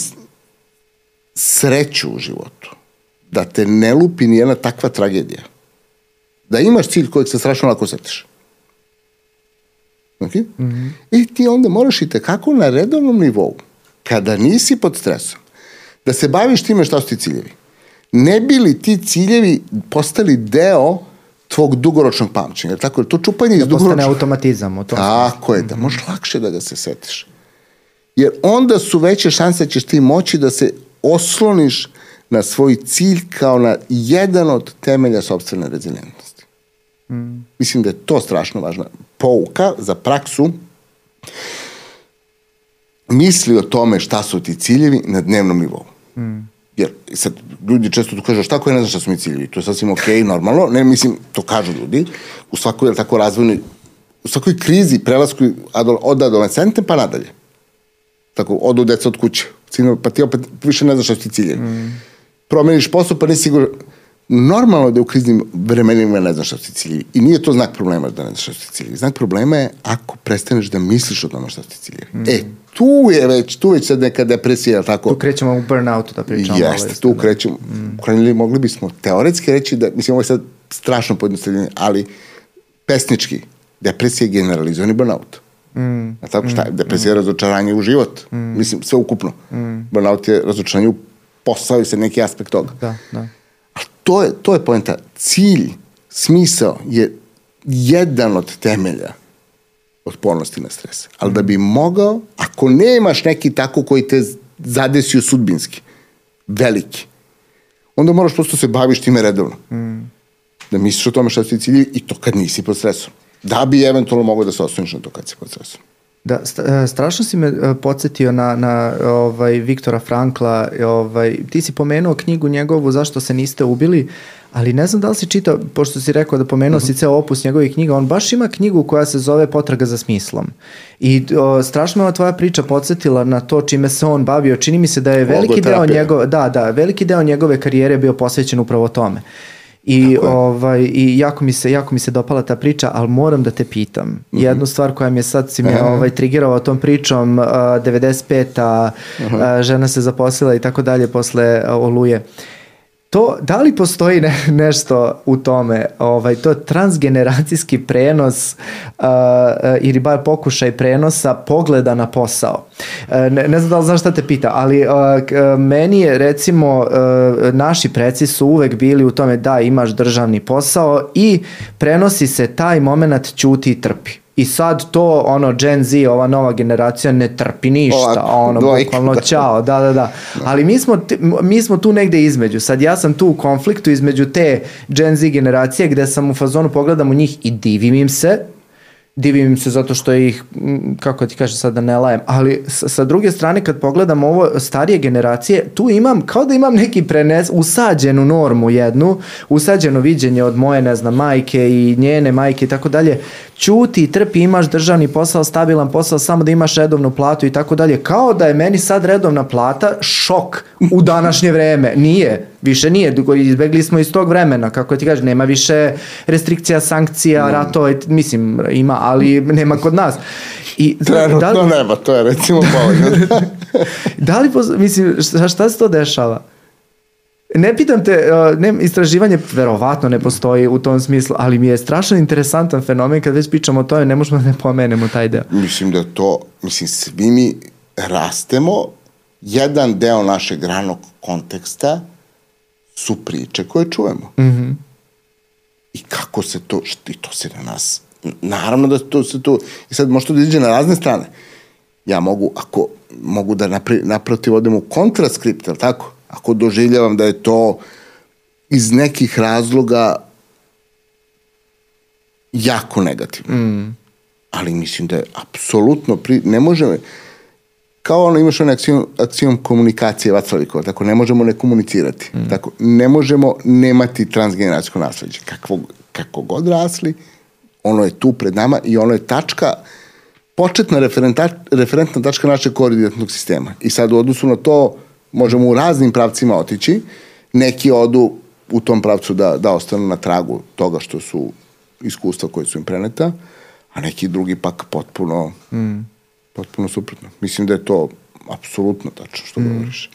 sreću u životu, da te ne lupi ni jedna takva tragedija, Da imaš cilj kojeg se strašno lako setiš. Okay? Mm -hmm. I ti onda moraš i tekako na redovnom nivou, kada nisi pod stresom, da se baviš time šta su ti ciljevi. Ne bi li ti ciljevi postali deo tvog dugoročnog pamćenja. Tako je to čupanje da iz dugoročnog... postane automatizam u tom Tako je, da možeš lakše da ga se setiš. Jer onda su veće šanse da ćeš ti moći da se osloniš na svoj cilj kao na jedan od temelja sobstvene rezilijentnosti. Mm. Mislim da je to strašno važna pouka za praksu. Misli o tome šta su ti ciljevi na dnevnom nivou. Mm. Jer sad ljudi često tu kažu šta ko je ne zna šta su mi ciljevi. To je sasvim okej, okay, normalno. Ne, mislim, to kažu ljudi. U svakoj, tako, razvojnoj, u svakoj krizi, prelasku od adolescente pa nadalje. Tako, odu deca od kuće. Pa ti opet više ne znaš su ti ciljevi. Mm. Promeniš posao, pa nisi siguran. Normalno da u kriznim vremenima ne znaš šta su ti ciljevi. I nije to znak problema da ne znaš šta su ti ciljevi. Znak problema je ako prestaneš da misliš o tome šta su ti ciljevi. Mm. E, tu je već, tu već sad neka depresija, tako. Tu krećemo u burnoutu da pričamo. Jeste, tu krećemo. Mm. Krenili, mogli bismo teoretski reći da, mislim, ovo je sad strašno pojednostavljenje, ali pesnički, depresija je generalizovani burnout. Mm. A tako šta je? Mm. Depresija je razočaranje u život. Mm. Mislim, sve ukupno. Mm. Burnout je razočaranje u posao i se neki aspekt toga. Da, da. A to je, to je poenta. Cilj, smisao je jedan od temelja otpornosti na stres. Ali da bi mogao, ako nemaš neki tako koji te zadesio sudbinski, veliki, onda moraš prosto se baviš time redovno. Mm. Da misliš o tome šta su ti ciljevi i to kad nisi pod stresom. Da bi eventualno mogao da se osloniš na to kad si pod stresom. Da, e, strašno si me e, podsjetio na, na ovaj, Viktora Frankla. Ovaj, ti si pomenuo knjigu njegovu Zašto se niste ubili, ali ne znam da li si čitao, pošto si rekao da pomenuo uh -huh. si ceo opus njegovih knjiga, on baš ima knjigu koja se zove Potraga za smislom. I o, strašno me tvoja priča podsjetila na to čime se on bavio. Čini mi se da je veliki deo njegove, da, da, veliki deo njegove karijere bio posvećen upravo tome. I, ovaj, I jako mi, se, jako mi se dopala ta priča, ali moram da te pitam. Mm -hmm. Jednu stvar koja mi je sad si uh ovaj, trigirao tom pričom, uh, 95-a, uh -huh. uh, žena se zaposlila i tako dalje posle uh, oluje. Uh, to, da li postoji ne, nešto u tome, ovaj, to transgeneracijski prenos uh, ili bar pokušaj prenosa pogleda na posao. Uh, ne, ne znam da li znaš šta te pita, ali uh, meni je recimo uh, naši preci su uvek bili u tome da imaš državni posao i prenosi se taj moment ćuti i trpi. I sad to, ono, Gen Z, ova nova generacija ne trpi ništa, Ovako, ono, dvojka, bukvalno, da. čao, da, da, da. Ali mi smo, mi smo tu negde između. Sad ja sam tu u konfliktu između te Gen Z generacije gde sam u fazonu pogledam u njih i divim im se, divim im se zato što ih, kako ti kažem sad da ne lajem, ali sa, druge strane kad pogledam ovo starije generacije, tu imam, kao da imam neki prenes, usađenu normu jednu, usađeno viđenje od moje, ne znam, majke i njene majke i tako dalje, ćuti, trpi, imaš državni posao, stabilan posao, samo da imaš redovnu platu i tako dalje, kao da je meni sad redovna plata šok u današnje vreme. Nije, više nije, izbegli smo iz tog vremena, kako ti kažeš, nema više restrikcija, sankcija, mm. ratova, mislim, ima, ali nema kod nas. I, Trenutno da li, nema, to je recimo bolje. da li, mislim, šta, šta se to dešava? Ne pitam te, ne, istraživanje verovatno ne postoji u tom smislu, ali mi je strašno interesantan fenomen kad već pričamo o tome, ne možemo da ne pomenemo taj deo. Mislim da to, mislim, svi mi rastemo, jedan deo našeg ranog konteksta su priče koje čujemo. Mm -hmm. I kako se to, i to se na nas, naravno da to se to, i sad može to da iđe na razne strane. Ja mogu, ako mogu da napri, naprotiv odem u kontraskript, ali tako? Ako doživljavam da je to iz nekih razloga jako negativno. Mm. Ali mislim da je apsolutno, pri, ne može, kao ono imaš onaj akcijom, akcijom komunikacije Vaclavikova, tako ne možemo ne komunicirati. Mm. Tako, ne možemo nemati transgeneracijsko nasledđe. Kakvo, kako god rasli, ono je tu pred nama i ono je tačka, početna referentna tačka našeg koordinatnog sistema. I sad u odnosu na to možemo u raznim pravcima otići, neki odu u tom pravcu da, da ostanu na tragu toga što su iskustva koje su im preneta, a neki drugi pak potpuno, mm. Potpuno suprotno. Mislim da je to apsolutno tačno što mm. govoriš.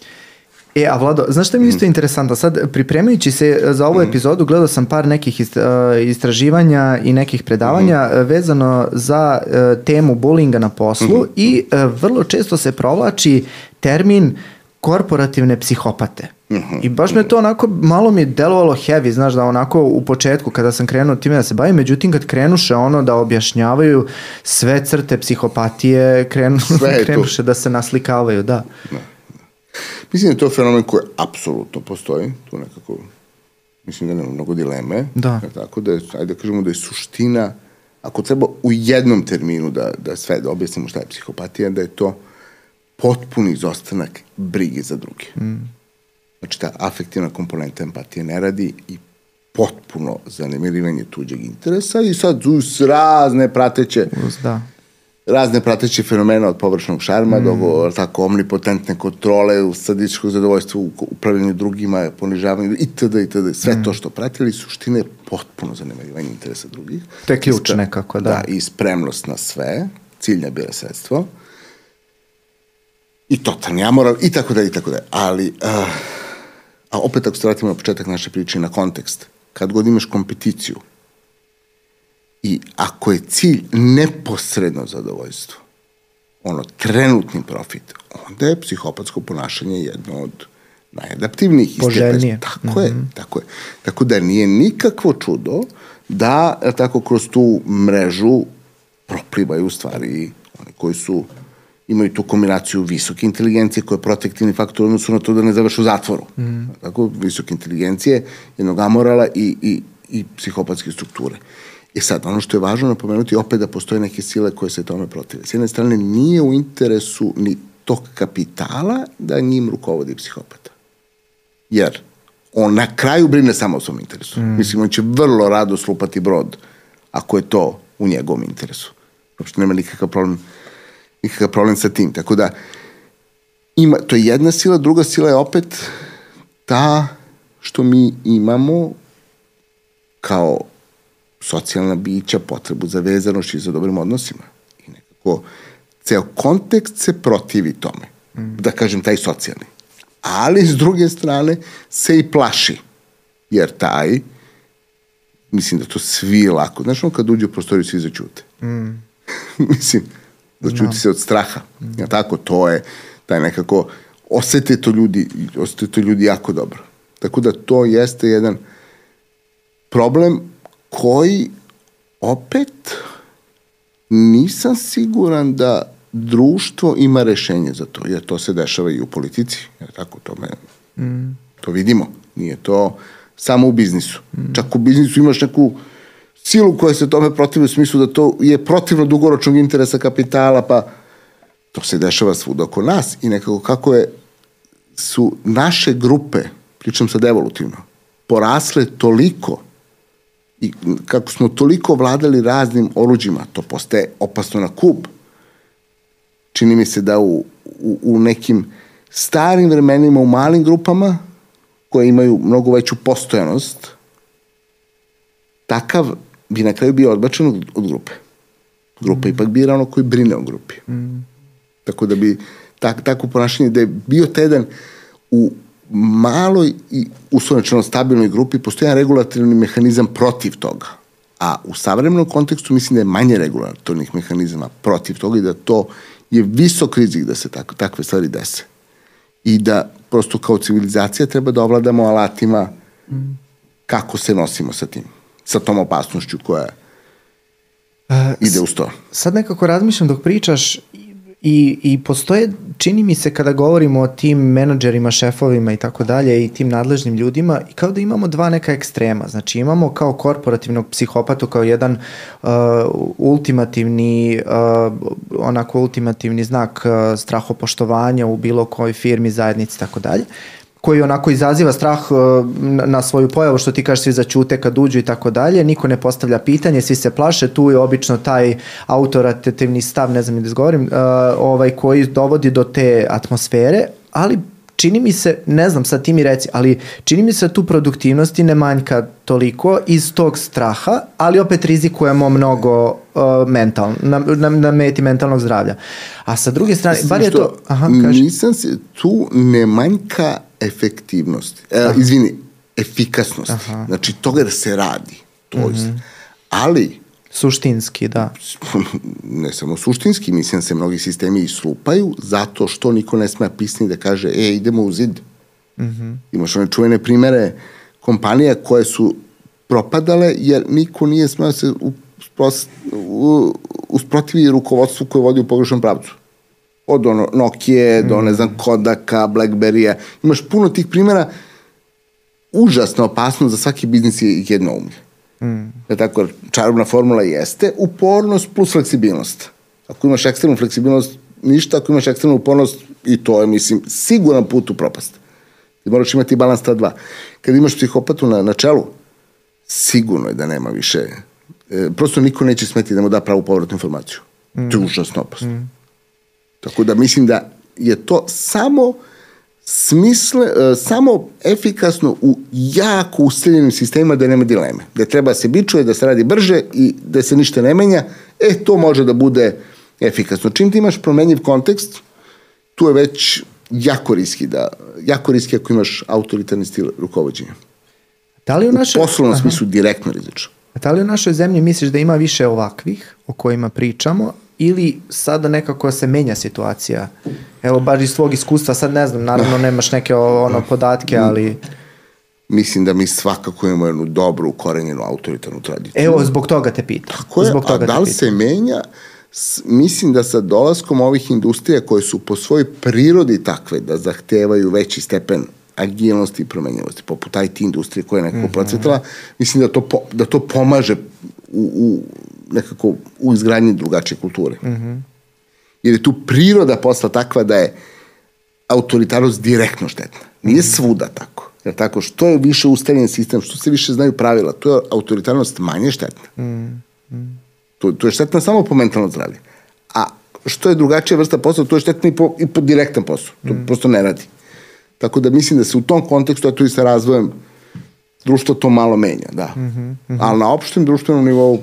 E, a Vlado, znaš šta mi je isto interesantno? Sad, pripremajući se za ovu epizodu, gledao sam par nekih ist, uh, istraživanja i nekih predavanja uh, vezano za uh, temu bullyinga na poslu i uh, vrlo često se provlači termin korporativne psihopate. I baš me to onako, malo mi je delovalo heavy, znaš da onako u početku kada sam krenuo time da se bavim, međutim kad krenuše ono da objašnjavaju sve crte psihopatije, krenu, Sve je tu. krenuše da se naslikavaju, da. Mislim da je to fenomen koji apsolutno postoji, tu nekako, mislim da nema mnogo dileme. Da. Tako da, je, ajde da kažemo da je suština, ako treba u jednom terminu da, da sve, da objasnimo šta je psihopatija, da je to potpuni izostanak brige za druge. Mm. Znači, ta afektivna komponenta empatije ne radi i potpuno zanemirivanje tuđeg interesa i sad uz razne prateće Uz, da. razne prateće fenomena od površnog šarma mm. do tako omnipotentne kontrole, sadičkog zadovoljstva u upravljanju drugima, ponižavanju itd. itd. Sve mm. to što pratili, suština je potpuno zanemarivanje interesa drugih. To je ključ I spre- nekako, da. Da, i spremnost na sve, ciljna bira sredstvo. I totalni amoral, i tako da, i tako da. Ali, uh, a opet ako se vratimo na početak naše priče i na kontekst, kad god imaš kompeticiju, I ako je cilj neposredno zadovoljstvo, ono, trenutni profit, onda je psihopatsko ponašanje jedno od najadaptivnijih. Poželjnije. Tako je, tako je. Tako da nije nikakvo čudo da tako kroz tu mrežu proplivaju u stvari oni koji su imaju tu kombinaciju visoke inteligencije koja je protektivni faktor odnosu na to da ne završu u zatvoru. Mm. Tako, visoke inteligencije, jednog amorala i, i, i psihopatske strukture. E sad, ono što je važno napomenuti opet da postoje neke sile koje se tome protive. S jedne strane, nije u interesu ni tog kapitala da njim rukovodi psihopata. Jer on na kraju brine samo o svom interesu. Mm. Mislim, on će vrlo rado slupati brod ako je to u njegovom interesu. Uopšte nema nikakav problem, nikakav problem sa tim. Tako da, ima, to je jedna sila, druga sila je opet ta što mi imamo kao socijalna bića potrebu za vezanošću i za dobrim odnosima. I nekako ceo kontekst se protivi tome. Mm. Da kažem, taj socijalni. Ali, s druge strane, se i plaši. Jer taj, mislim da to svi lako, znaš ono kad uđe u prostoriju svi začute. Mm. mislim, začuti se od straha. Mm. Ja, tako, to je taj nekako, osete to ljudi, osete to ljudi jako dobro. Tako da to jeste jedan problem koji opet nisam siguran da društvo ima rešenje za to, jer to se dešava i u politici, jer tako to me, mm. to vidimo, nije to samo u biznisu. Mm. Čak u biznisu imaš neku silu koja se tome protivi u smislu da to je protivno dugoročnog interesa kapitala, pa to se dešava svuda oko nas i nekako kako je su naše grupe, pričam sad evolutivno, porasle toliko i kako smo toliko vladali raznim oruđima, to postaje opasno na kub. Čini mi se da u, u, u nekim starim vremenima, u malim grupama, koje imaju mnogo veću postojanost, takav bi na kraju bio odbačen od, od grupe. Grupa mm. ipak bira ono koji brine o grupi. Mm. Tako da bi tak, tako ponašanje da je bio taj jedan u maloj i uslovnečeno stabilnoj grupi postoji jedan regulatorni mehanizam protiv toga. A u savremenom kontekstu mislim da je manje regulatornih mehanizama protiv toga i da to je visok rizik da se tako, takve stvari dese. I da prosto kao civilizacija treba da ovladamo alatima kako se nosimo sa tim. Sa tom opasnošću koja Uh, ide uz to. Sad nekako razmišljam dok pričaš i, i postoje, čini mi se kada govorimo o tim menadžerima, šefovima i tako dalje i tim nadležnim ljudima, i kao da imamo dva neka ekstrema. Znači imamo kao korporativnog psihopatu kao jedan uh, ultimativni, uh, onako ultimativni znak uh, strahopoštovanja u bilo kojoj firmi, zajednici i tako dalje koji onako izaziva strah uh, na, svoju pojavu, što ti kažeš svi začute kad uđu i tako dalje, niko ne postavlja pitanje, svi se plaše, tu je obično taj autoritativni stav, ne znam da izgovorim, uh, ovaj, koji dovodi do te atmosfere, ali čini mi se, ne znam, sad ti mi reci, ali čini mi se da tu produktivnosti ne manjka toliko iz tog straha, ali opet rizikujemo mnogo uh, mentalno, na, na, na meti mentalnog zdravlja. A sa druge strane, bar je to... Aha, kaži. Nisam se, tu ne manjka efektivnosti. E, izvini, efikasnosti. Aha. Znači, toga da se radi. To mm -hmm. Ali, Suštinski, da. ne samo suštinski, mislim da se mnogi sistemi islupaju zato što niko ne sme pisni da kaže e, idemo u zid. Mm -hmm. Imaš one čuvene primere kompanija koje su propadale jer niko nije smeo se usprotivi rukovodstvu koje vodi u pogrešnom pravcu. Od ono Nokia, mm. do ne znam Kodaka, Blackberry-a. Imaš puno tih primjera užasno opasno za svaki biznis je jednoumlje. Mm. Da tako, čarobna formula jeste upornost plus fleksibilnost. Ako imaš ekstremnu fleksibilnost, ništa, ako imaš ekstremnu upornost, i to je, mislim, siguran put u propast. Ti moraš imati balans ta dva. Kad imaš psihopatu na, na čelu, sigurno je da nema više. E, prosto niko neće smeti da mu da pravu povratnu informaciju. Mm. To je užasno opasno. Mm. Tako da mislim da je to samo smisle, e, samo efikasno u jako useljenim sistemima da nema dileme. Da treba se bičuje, da se radi brže i da se ništa ne menja, e, to može da bude efikasno. Čim ti imaš promenjiv kontekst, tu je već jako riski, da, jako riski ako imaš autoritarni stil rukovodđenja. Da li u, našoj... u poslovnom smislu direktno rizično. Da li u našoj zemlji misliš da ima više ovakvih o kojima pričamo ili sada nekako se menja situacija? Evo, baš iz tvog iskustva, sad ne znam, naravno nemaš neke ono podatke, ali... Mislim da mi svakako imamo jednu dobru ukorenjenu autoritarnu tradiciju. Evo, zbog toga te pitam. Tako je, zbog toga a da li se menja? mislim da sa dolaskom ovih industrija koje su po svojoj prirodi takve da zahtevaju veći stepen agilnosti i promenjivosti, poput IT industrije koja je nekako mm -hmm. procvetala, mislim da to, po, da to pomaže u, u nekako u izgradnji drugačije kulture. Mm -hmm. Jer je tu priroda posla takva da je autoritarnost direktno štetna. Nije mm -hmm. svuda tako. Jer tako, što je više ustaljen sistem, što se više znaju pravila, to je autoritarnost manje štetna. Mm -hmm. To, to je štetna samo po mentalno zdravlje. A što je drugačija vrsta posla, to je štetno i po, i po direktan posao. To mm. prosto ne radi. Tako da mislim da se u tom kontekstu, a tu i sa razvojem društvo to malo menja, da. Mm -hmm, mm -hmm. Ali na opštem društvenom nivou...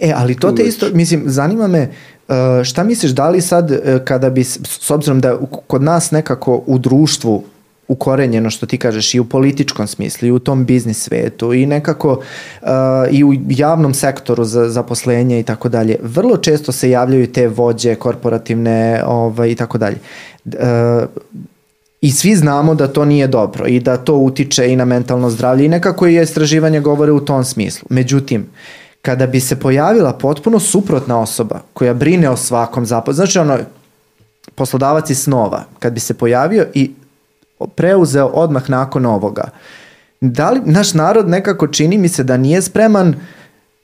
E, ali to te isto, mislim, zanima me, uh, šta misliš, da li sad uh, kada bi, s obzirom da kod nas nekako u društvu ukorenjeno što ti kažeš i u političkom smislu i u tom biznis svetu i nekako uh, i u javnom sektoru za zaposlenje i tako dalje. Vrlo često se javljaju te vođe korporativne ovaj, i tako dalje. Uh, I svi znamo da to nije dobro i da to utiče i na mentalno zdravlje i nekako i istraživanje govore u tom smislu. Međutim, kada bi se pojavila potpuno suprotna osoba koja brine o svakom zaposlu, znači ono, poslodavac iz snova, kad bi se pojavio i preuzeo odmah nakon ovoga, da li naš narod nekako čini mi se da nije spreman uh,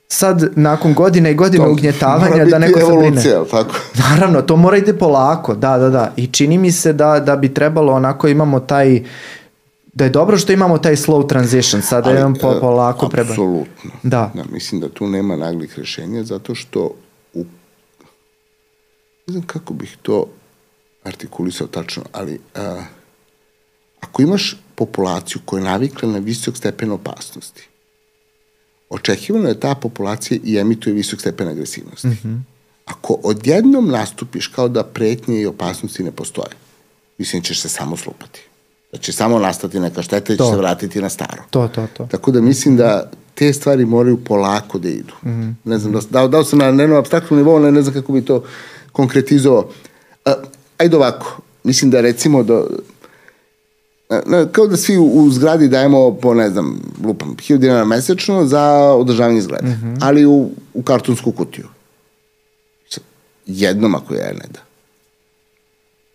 sad nakon godine i godine to ugnjetavanja da neko se brine. tako? Naravno, to mora ide polako, da, da, da. I čini mi se da, da bi trebalo onako imamo taj da je dobro što imamo taj slow transition, sad da imam po, polako preba. Apsolutno. Da. da. Mislim da tu nema naglih rešenja, zato što u... ne znam kako bih to artikulisao tačno, ali a, ako imaš populaciju koja je navikla na visok stepen opasnosti, očekivano je ta populacija i emituje visok stepen agresivnosti. Mm -hmm. Ako odjednom nastupiš kao da pretnje i opasnosti ne postoje, mislim da ćeš se samo slupati. Da će samo nastati neka šteta i će se vratiti na staro. To, to, to. Tako da mislim da te stvari moraju polako da idu. Mm -hmm. Ne znam, da, dao, dao sam na jednom abstraktnom nivou, ne, ne znam kako bi to konkretizovao. Ajde ovako, mislim da recimo da kao da svi u, zgradi dajemo po, ne znam, lupam, 1000 dinara mesečno za održavanje zgrade, mm -hmm. ali u, u kartonsku kutiju. Jednom ako je ne da.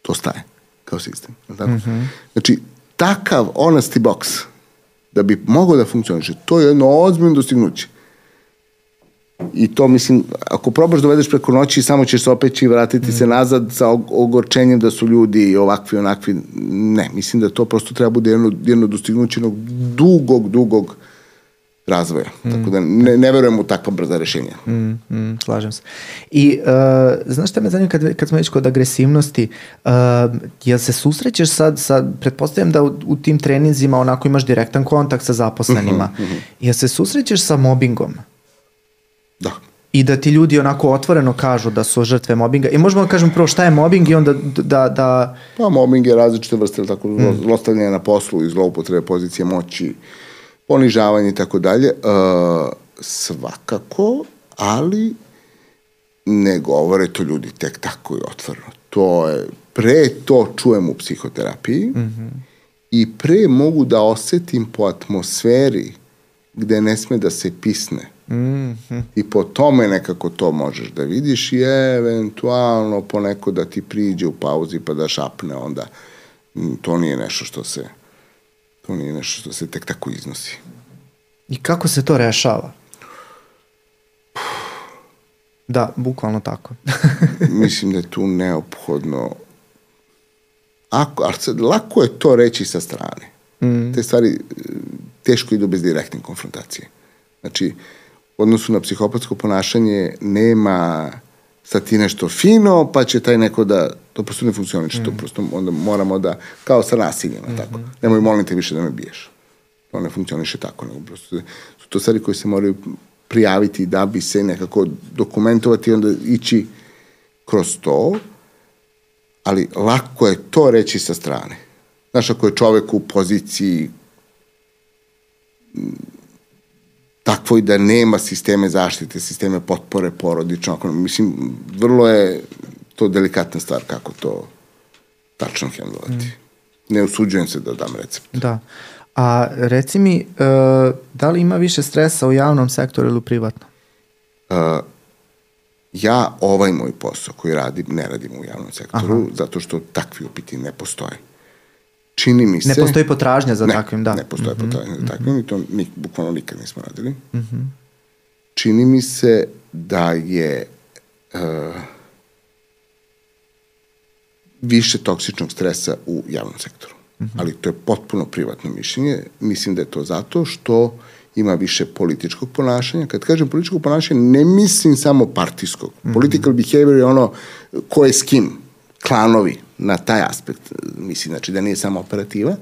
To staje kao sistem. Tako? Mm -hmm. Znači, takav honesty box da bi mogao da funkcioniše, to je jedno ozbiljno dostignuće. I to, mislim, ako probaš da uvedeš preko noći, samo ćeš se opeći i vratiti mm. se nazad sa ogorčenjem da su ljudi ovakvi, onakvi. Ne, mislim da to prosto treba bude jedno, jedno dostignuće jednog dugog, dugog razvoja. Mm. Tako da ne, ne verujem u takva brza rešenja. Mm, mm, slažem se. I uh, znaš šta me zanima kad, kad smo već kod agresivnosti, uh, jel se susrećeš sad, sad pretpostavljam da u, u tim treninzima onako imaš direktan kontakt sa zaposlenima, mm -hmm, mm -hmm. jel se susrećeš sa mobbingom? Da. i da ti ljudi onako otvoreno kažu da su žrtve mobinga. I možemo da kažem prvo šta je mobbing i onda da... da... Pa mobbing je različite vrste, ili tako, mm. zlostavljanje na poslu i zloupotrebe pozicije moći, ponižavanje i tako dalje. Uh, svakako, ali ne govore to ljudi tek tako i otvoreno. To je, pre to čujem u psihoterapiji mm -hmm. i pre mogu da osetim po atmosferi gde ne sme da se pisne. Mm -hmm. I po tome nekako to možeš da vidiš i eventualno poneko da ti priđe u pauzi pa da šapne onda. Mm, to nije nešto što se to nije nešto što se tek tako iznosi. I kako se to rešava? Da, bukvalno tako. Mislim da je tu neophodno Ako, ali sad, lako je to reći sa strane. Mm. Te stvari teško idu bez direktne konfrontacije. Znači, u odnosu na psihopatsko ponašanje nema sad ti nešto fino, pa će taj neko da, to prosto ne funkcioniče, mm. to prosto onda moramo da, kao sa nasiljima, mm -hmm. tako. Nemoj, molim te više da me biješ. To ne funkcioniše tako, nego prosto su to stvari koje se moraju prijaviti da bi se nekako dokumentovati i onda ići kroz to, ali lako je to reći sa strane. Znaš, ako je čovek u poziciji takvoj da nema sisteme zaštite, sisteme potpore porodično, mislim, vrlo je to delikatna stvar kako to tačno hendlovati. Mm. Ne usuđujem se da dam recept. Da. A reci mi, uh, da li ima više stresa u javnom sektoru ili u privatnom? Uh, ja ovaj moj posao koji radim, ne radim u javnom sektoru, Aha. zato što takvi upiti ne postoje. Čini mi se... Ne postoji potražnja za ne, takvim, da. Ne postoji mm -hmm. potražnja za takvim mm -hmm. i to mi bukvalno nikad nismo radili. Mm -hmm. Čini mi se da je uh, više toksičnog stresa u javnom sektoru. Mm -hmm. Ali to je potpuno privatno mišljenje. Mislim da je to zato što ima više političkog ponašanja. Kad kažem političkog ponašanja, ne mislim samo partijskog. Mm -hmm. Political behavior je ono ko je s kim, klanovi, na taj aspekt. Mislim, znači da nije samo operativa.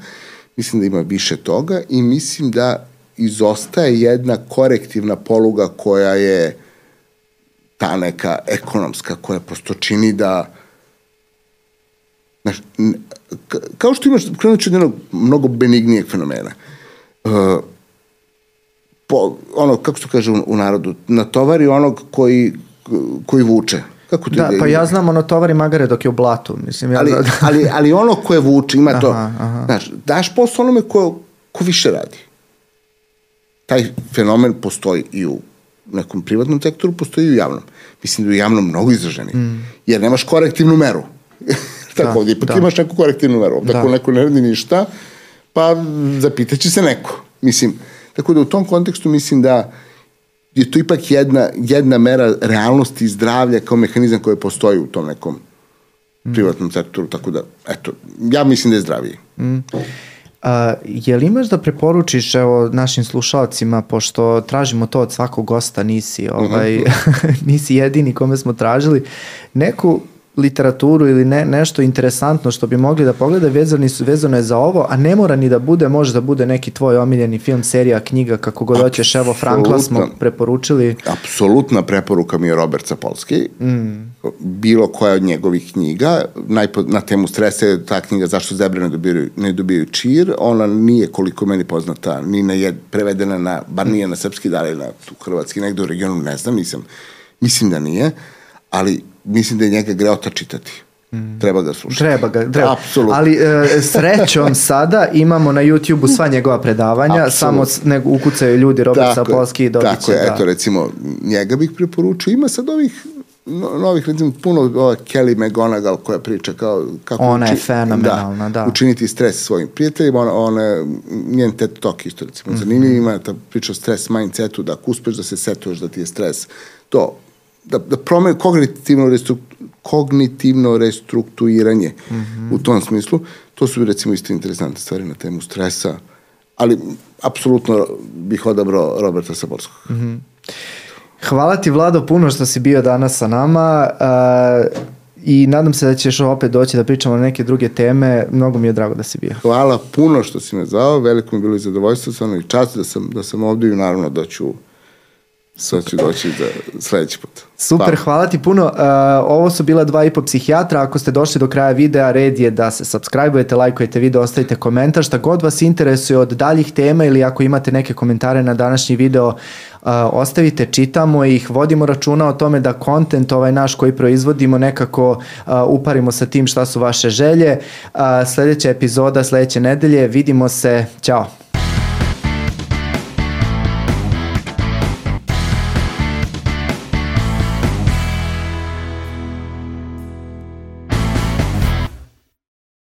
Mislim da ima više toga i mislim da izostaje jedna korektivna poluga koja je ta neka ekonomska koja prosto čini da znaš, kao što imaš, krenut ću od jednog mnogo benignijeg fenomena. Uh, po, ono, kako se kaže u, u narodu, natovari onog koji, koji vuče. Kako ti da, pa ja znam ono tovari magare dok je u blatu. Mislim, ja ali, da... ali, ali ono koje vuče, ima to. Aha, aha. Znaš, daš posao onome ko, ko više radi. Taj fenomen postoji i u nekom privatnom sektoru, postoji i u javnom. Mislim da je u javnom mnogo izraženi. Mm. Jer nemaš korektivnu meru. Tako, da, ovdje ipak da. imaš neku korektivnu meru. Tako da. neko ne radi ništa, pa zapitaće se neko. Mislim, tako da u tom kontekstu mislim da je to ipak jedna, jedna mera realnosti i zdravlja kao mehanizam koji postoji u tom nekom mm. privatnom sektoru, tako da, eto, ja mislim da je zdraviji. Mm. A, je li imaš da preporučiš evo, našim slušalcima, pošto tražimo to od svakog gosta, nisi, ovaj, uh mhm. -huh. nisi jedini kome smo tražili, neku literaturu ili ne, nešto interesantno što bi mogli da pogleda vezani su, vezano je za ovo, a ne mora ni da bude, može da bude neki tvoj omiljeni film, serija, knjiga, kako god hoćeš, evo Frankla smo preporučili. Apsolutna preporuka mi je Robert Sapolski, mm. bilo koja od njegovih knjiga, najpo, na temu stresa je ta knjiga Zašto zebre ne dobijaju, ne dobijaju čir, ona nije koliko meni poznata, ni na jed, prevedena na, bar nije na srpski, da li na tu hrvatski, negde u regionu, ne znam, nisam, mislim da nije, ali mislim da je njega greota čitati. Mm. Treba ga slušati. Treba ga, treba. Apsolutno. Ali e, srećom sada imamo na YouTube-u sva njegova predavanja, Absolut. samo nego ukucaju ljudi Robert Sapolski i dobit će. Tako je, da. eto recimo njega bih preporučio. Ima sad ovih no, novih, recimo, puno ova Kelly McGonagall koja priča kao kako ona uči, je fenomenalna, da, da. Učiniti stres svojim prijateljima, ona, ona njen TED Talk isto, recimo, mm -hmm. zanimljiv ima ta priča o stres mindsetu, da ako uspeš da se setuješ da ti je stres, to da, da promeni kognitivno, restruktu, kognitivno restrukturiranje mm -hmm. u tom smislu. To su recimo isto interesantne stvari na temu stresa, ali apsolutno bih odabrao Roberta Saborskog. Mm -hmm. Hvala ti Vlado puno što si bio danas sa nama uh, i nadam se da ćeš opet doći da pričamo na neke druge teme. Mnogo mi je drago da si bio. Hvala puno što si me zvao, veliko mi je bilo i zadovoljstvo, stvarno i čast da sam, da sam ovdje i naravno da ću Sad ću doći za sledeći put. Super, hvala. hvala ti puno. Uh, ovo su bila dva i po psihijatra. Ako ste došli do kraja videa, red je da se subscribe-ujete, lajkujete video, ostavite komentar. Šta god vas interesuje od daljih tema ili ako imate neke komentare na današnji video, uh, ostavite, čitamo ih, vodimo računa o tome da kontent ovaj naš koji proizvodimo nekako uh, uparimo sa tim šta su vaše želje. Uh, sledeća epizoda sledeće nedelje. Vidimo se. Ćao.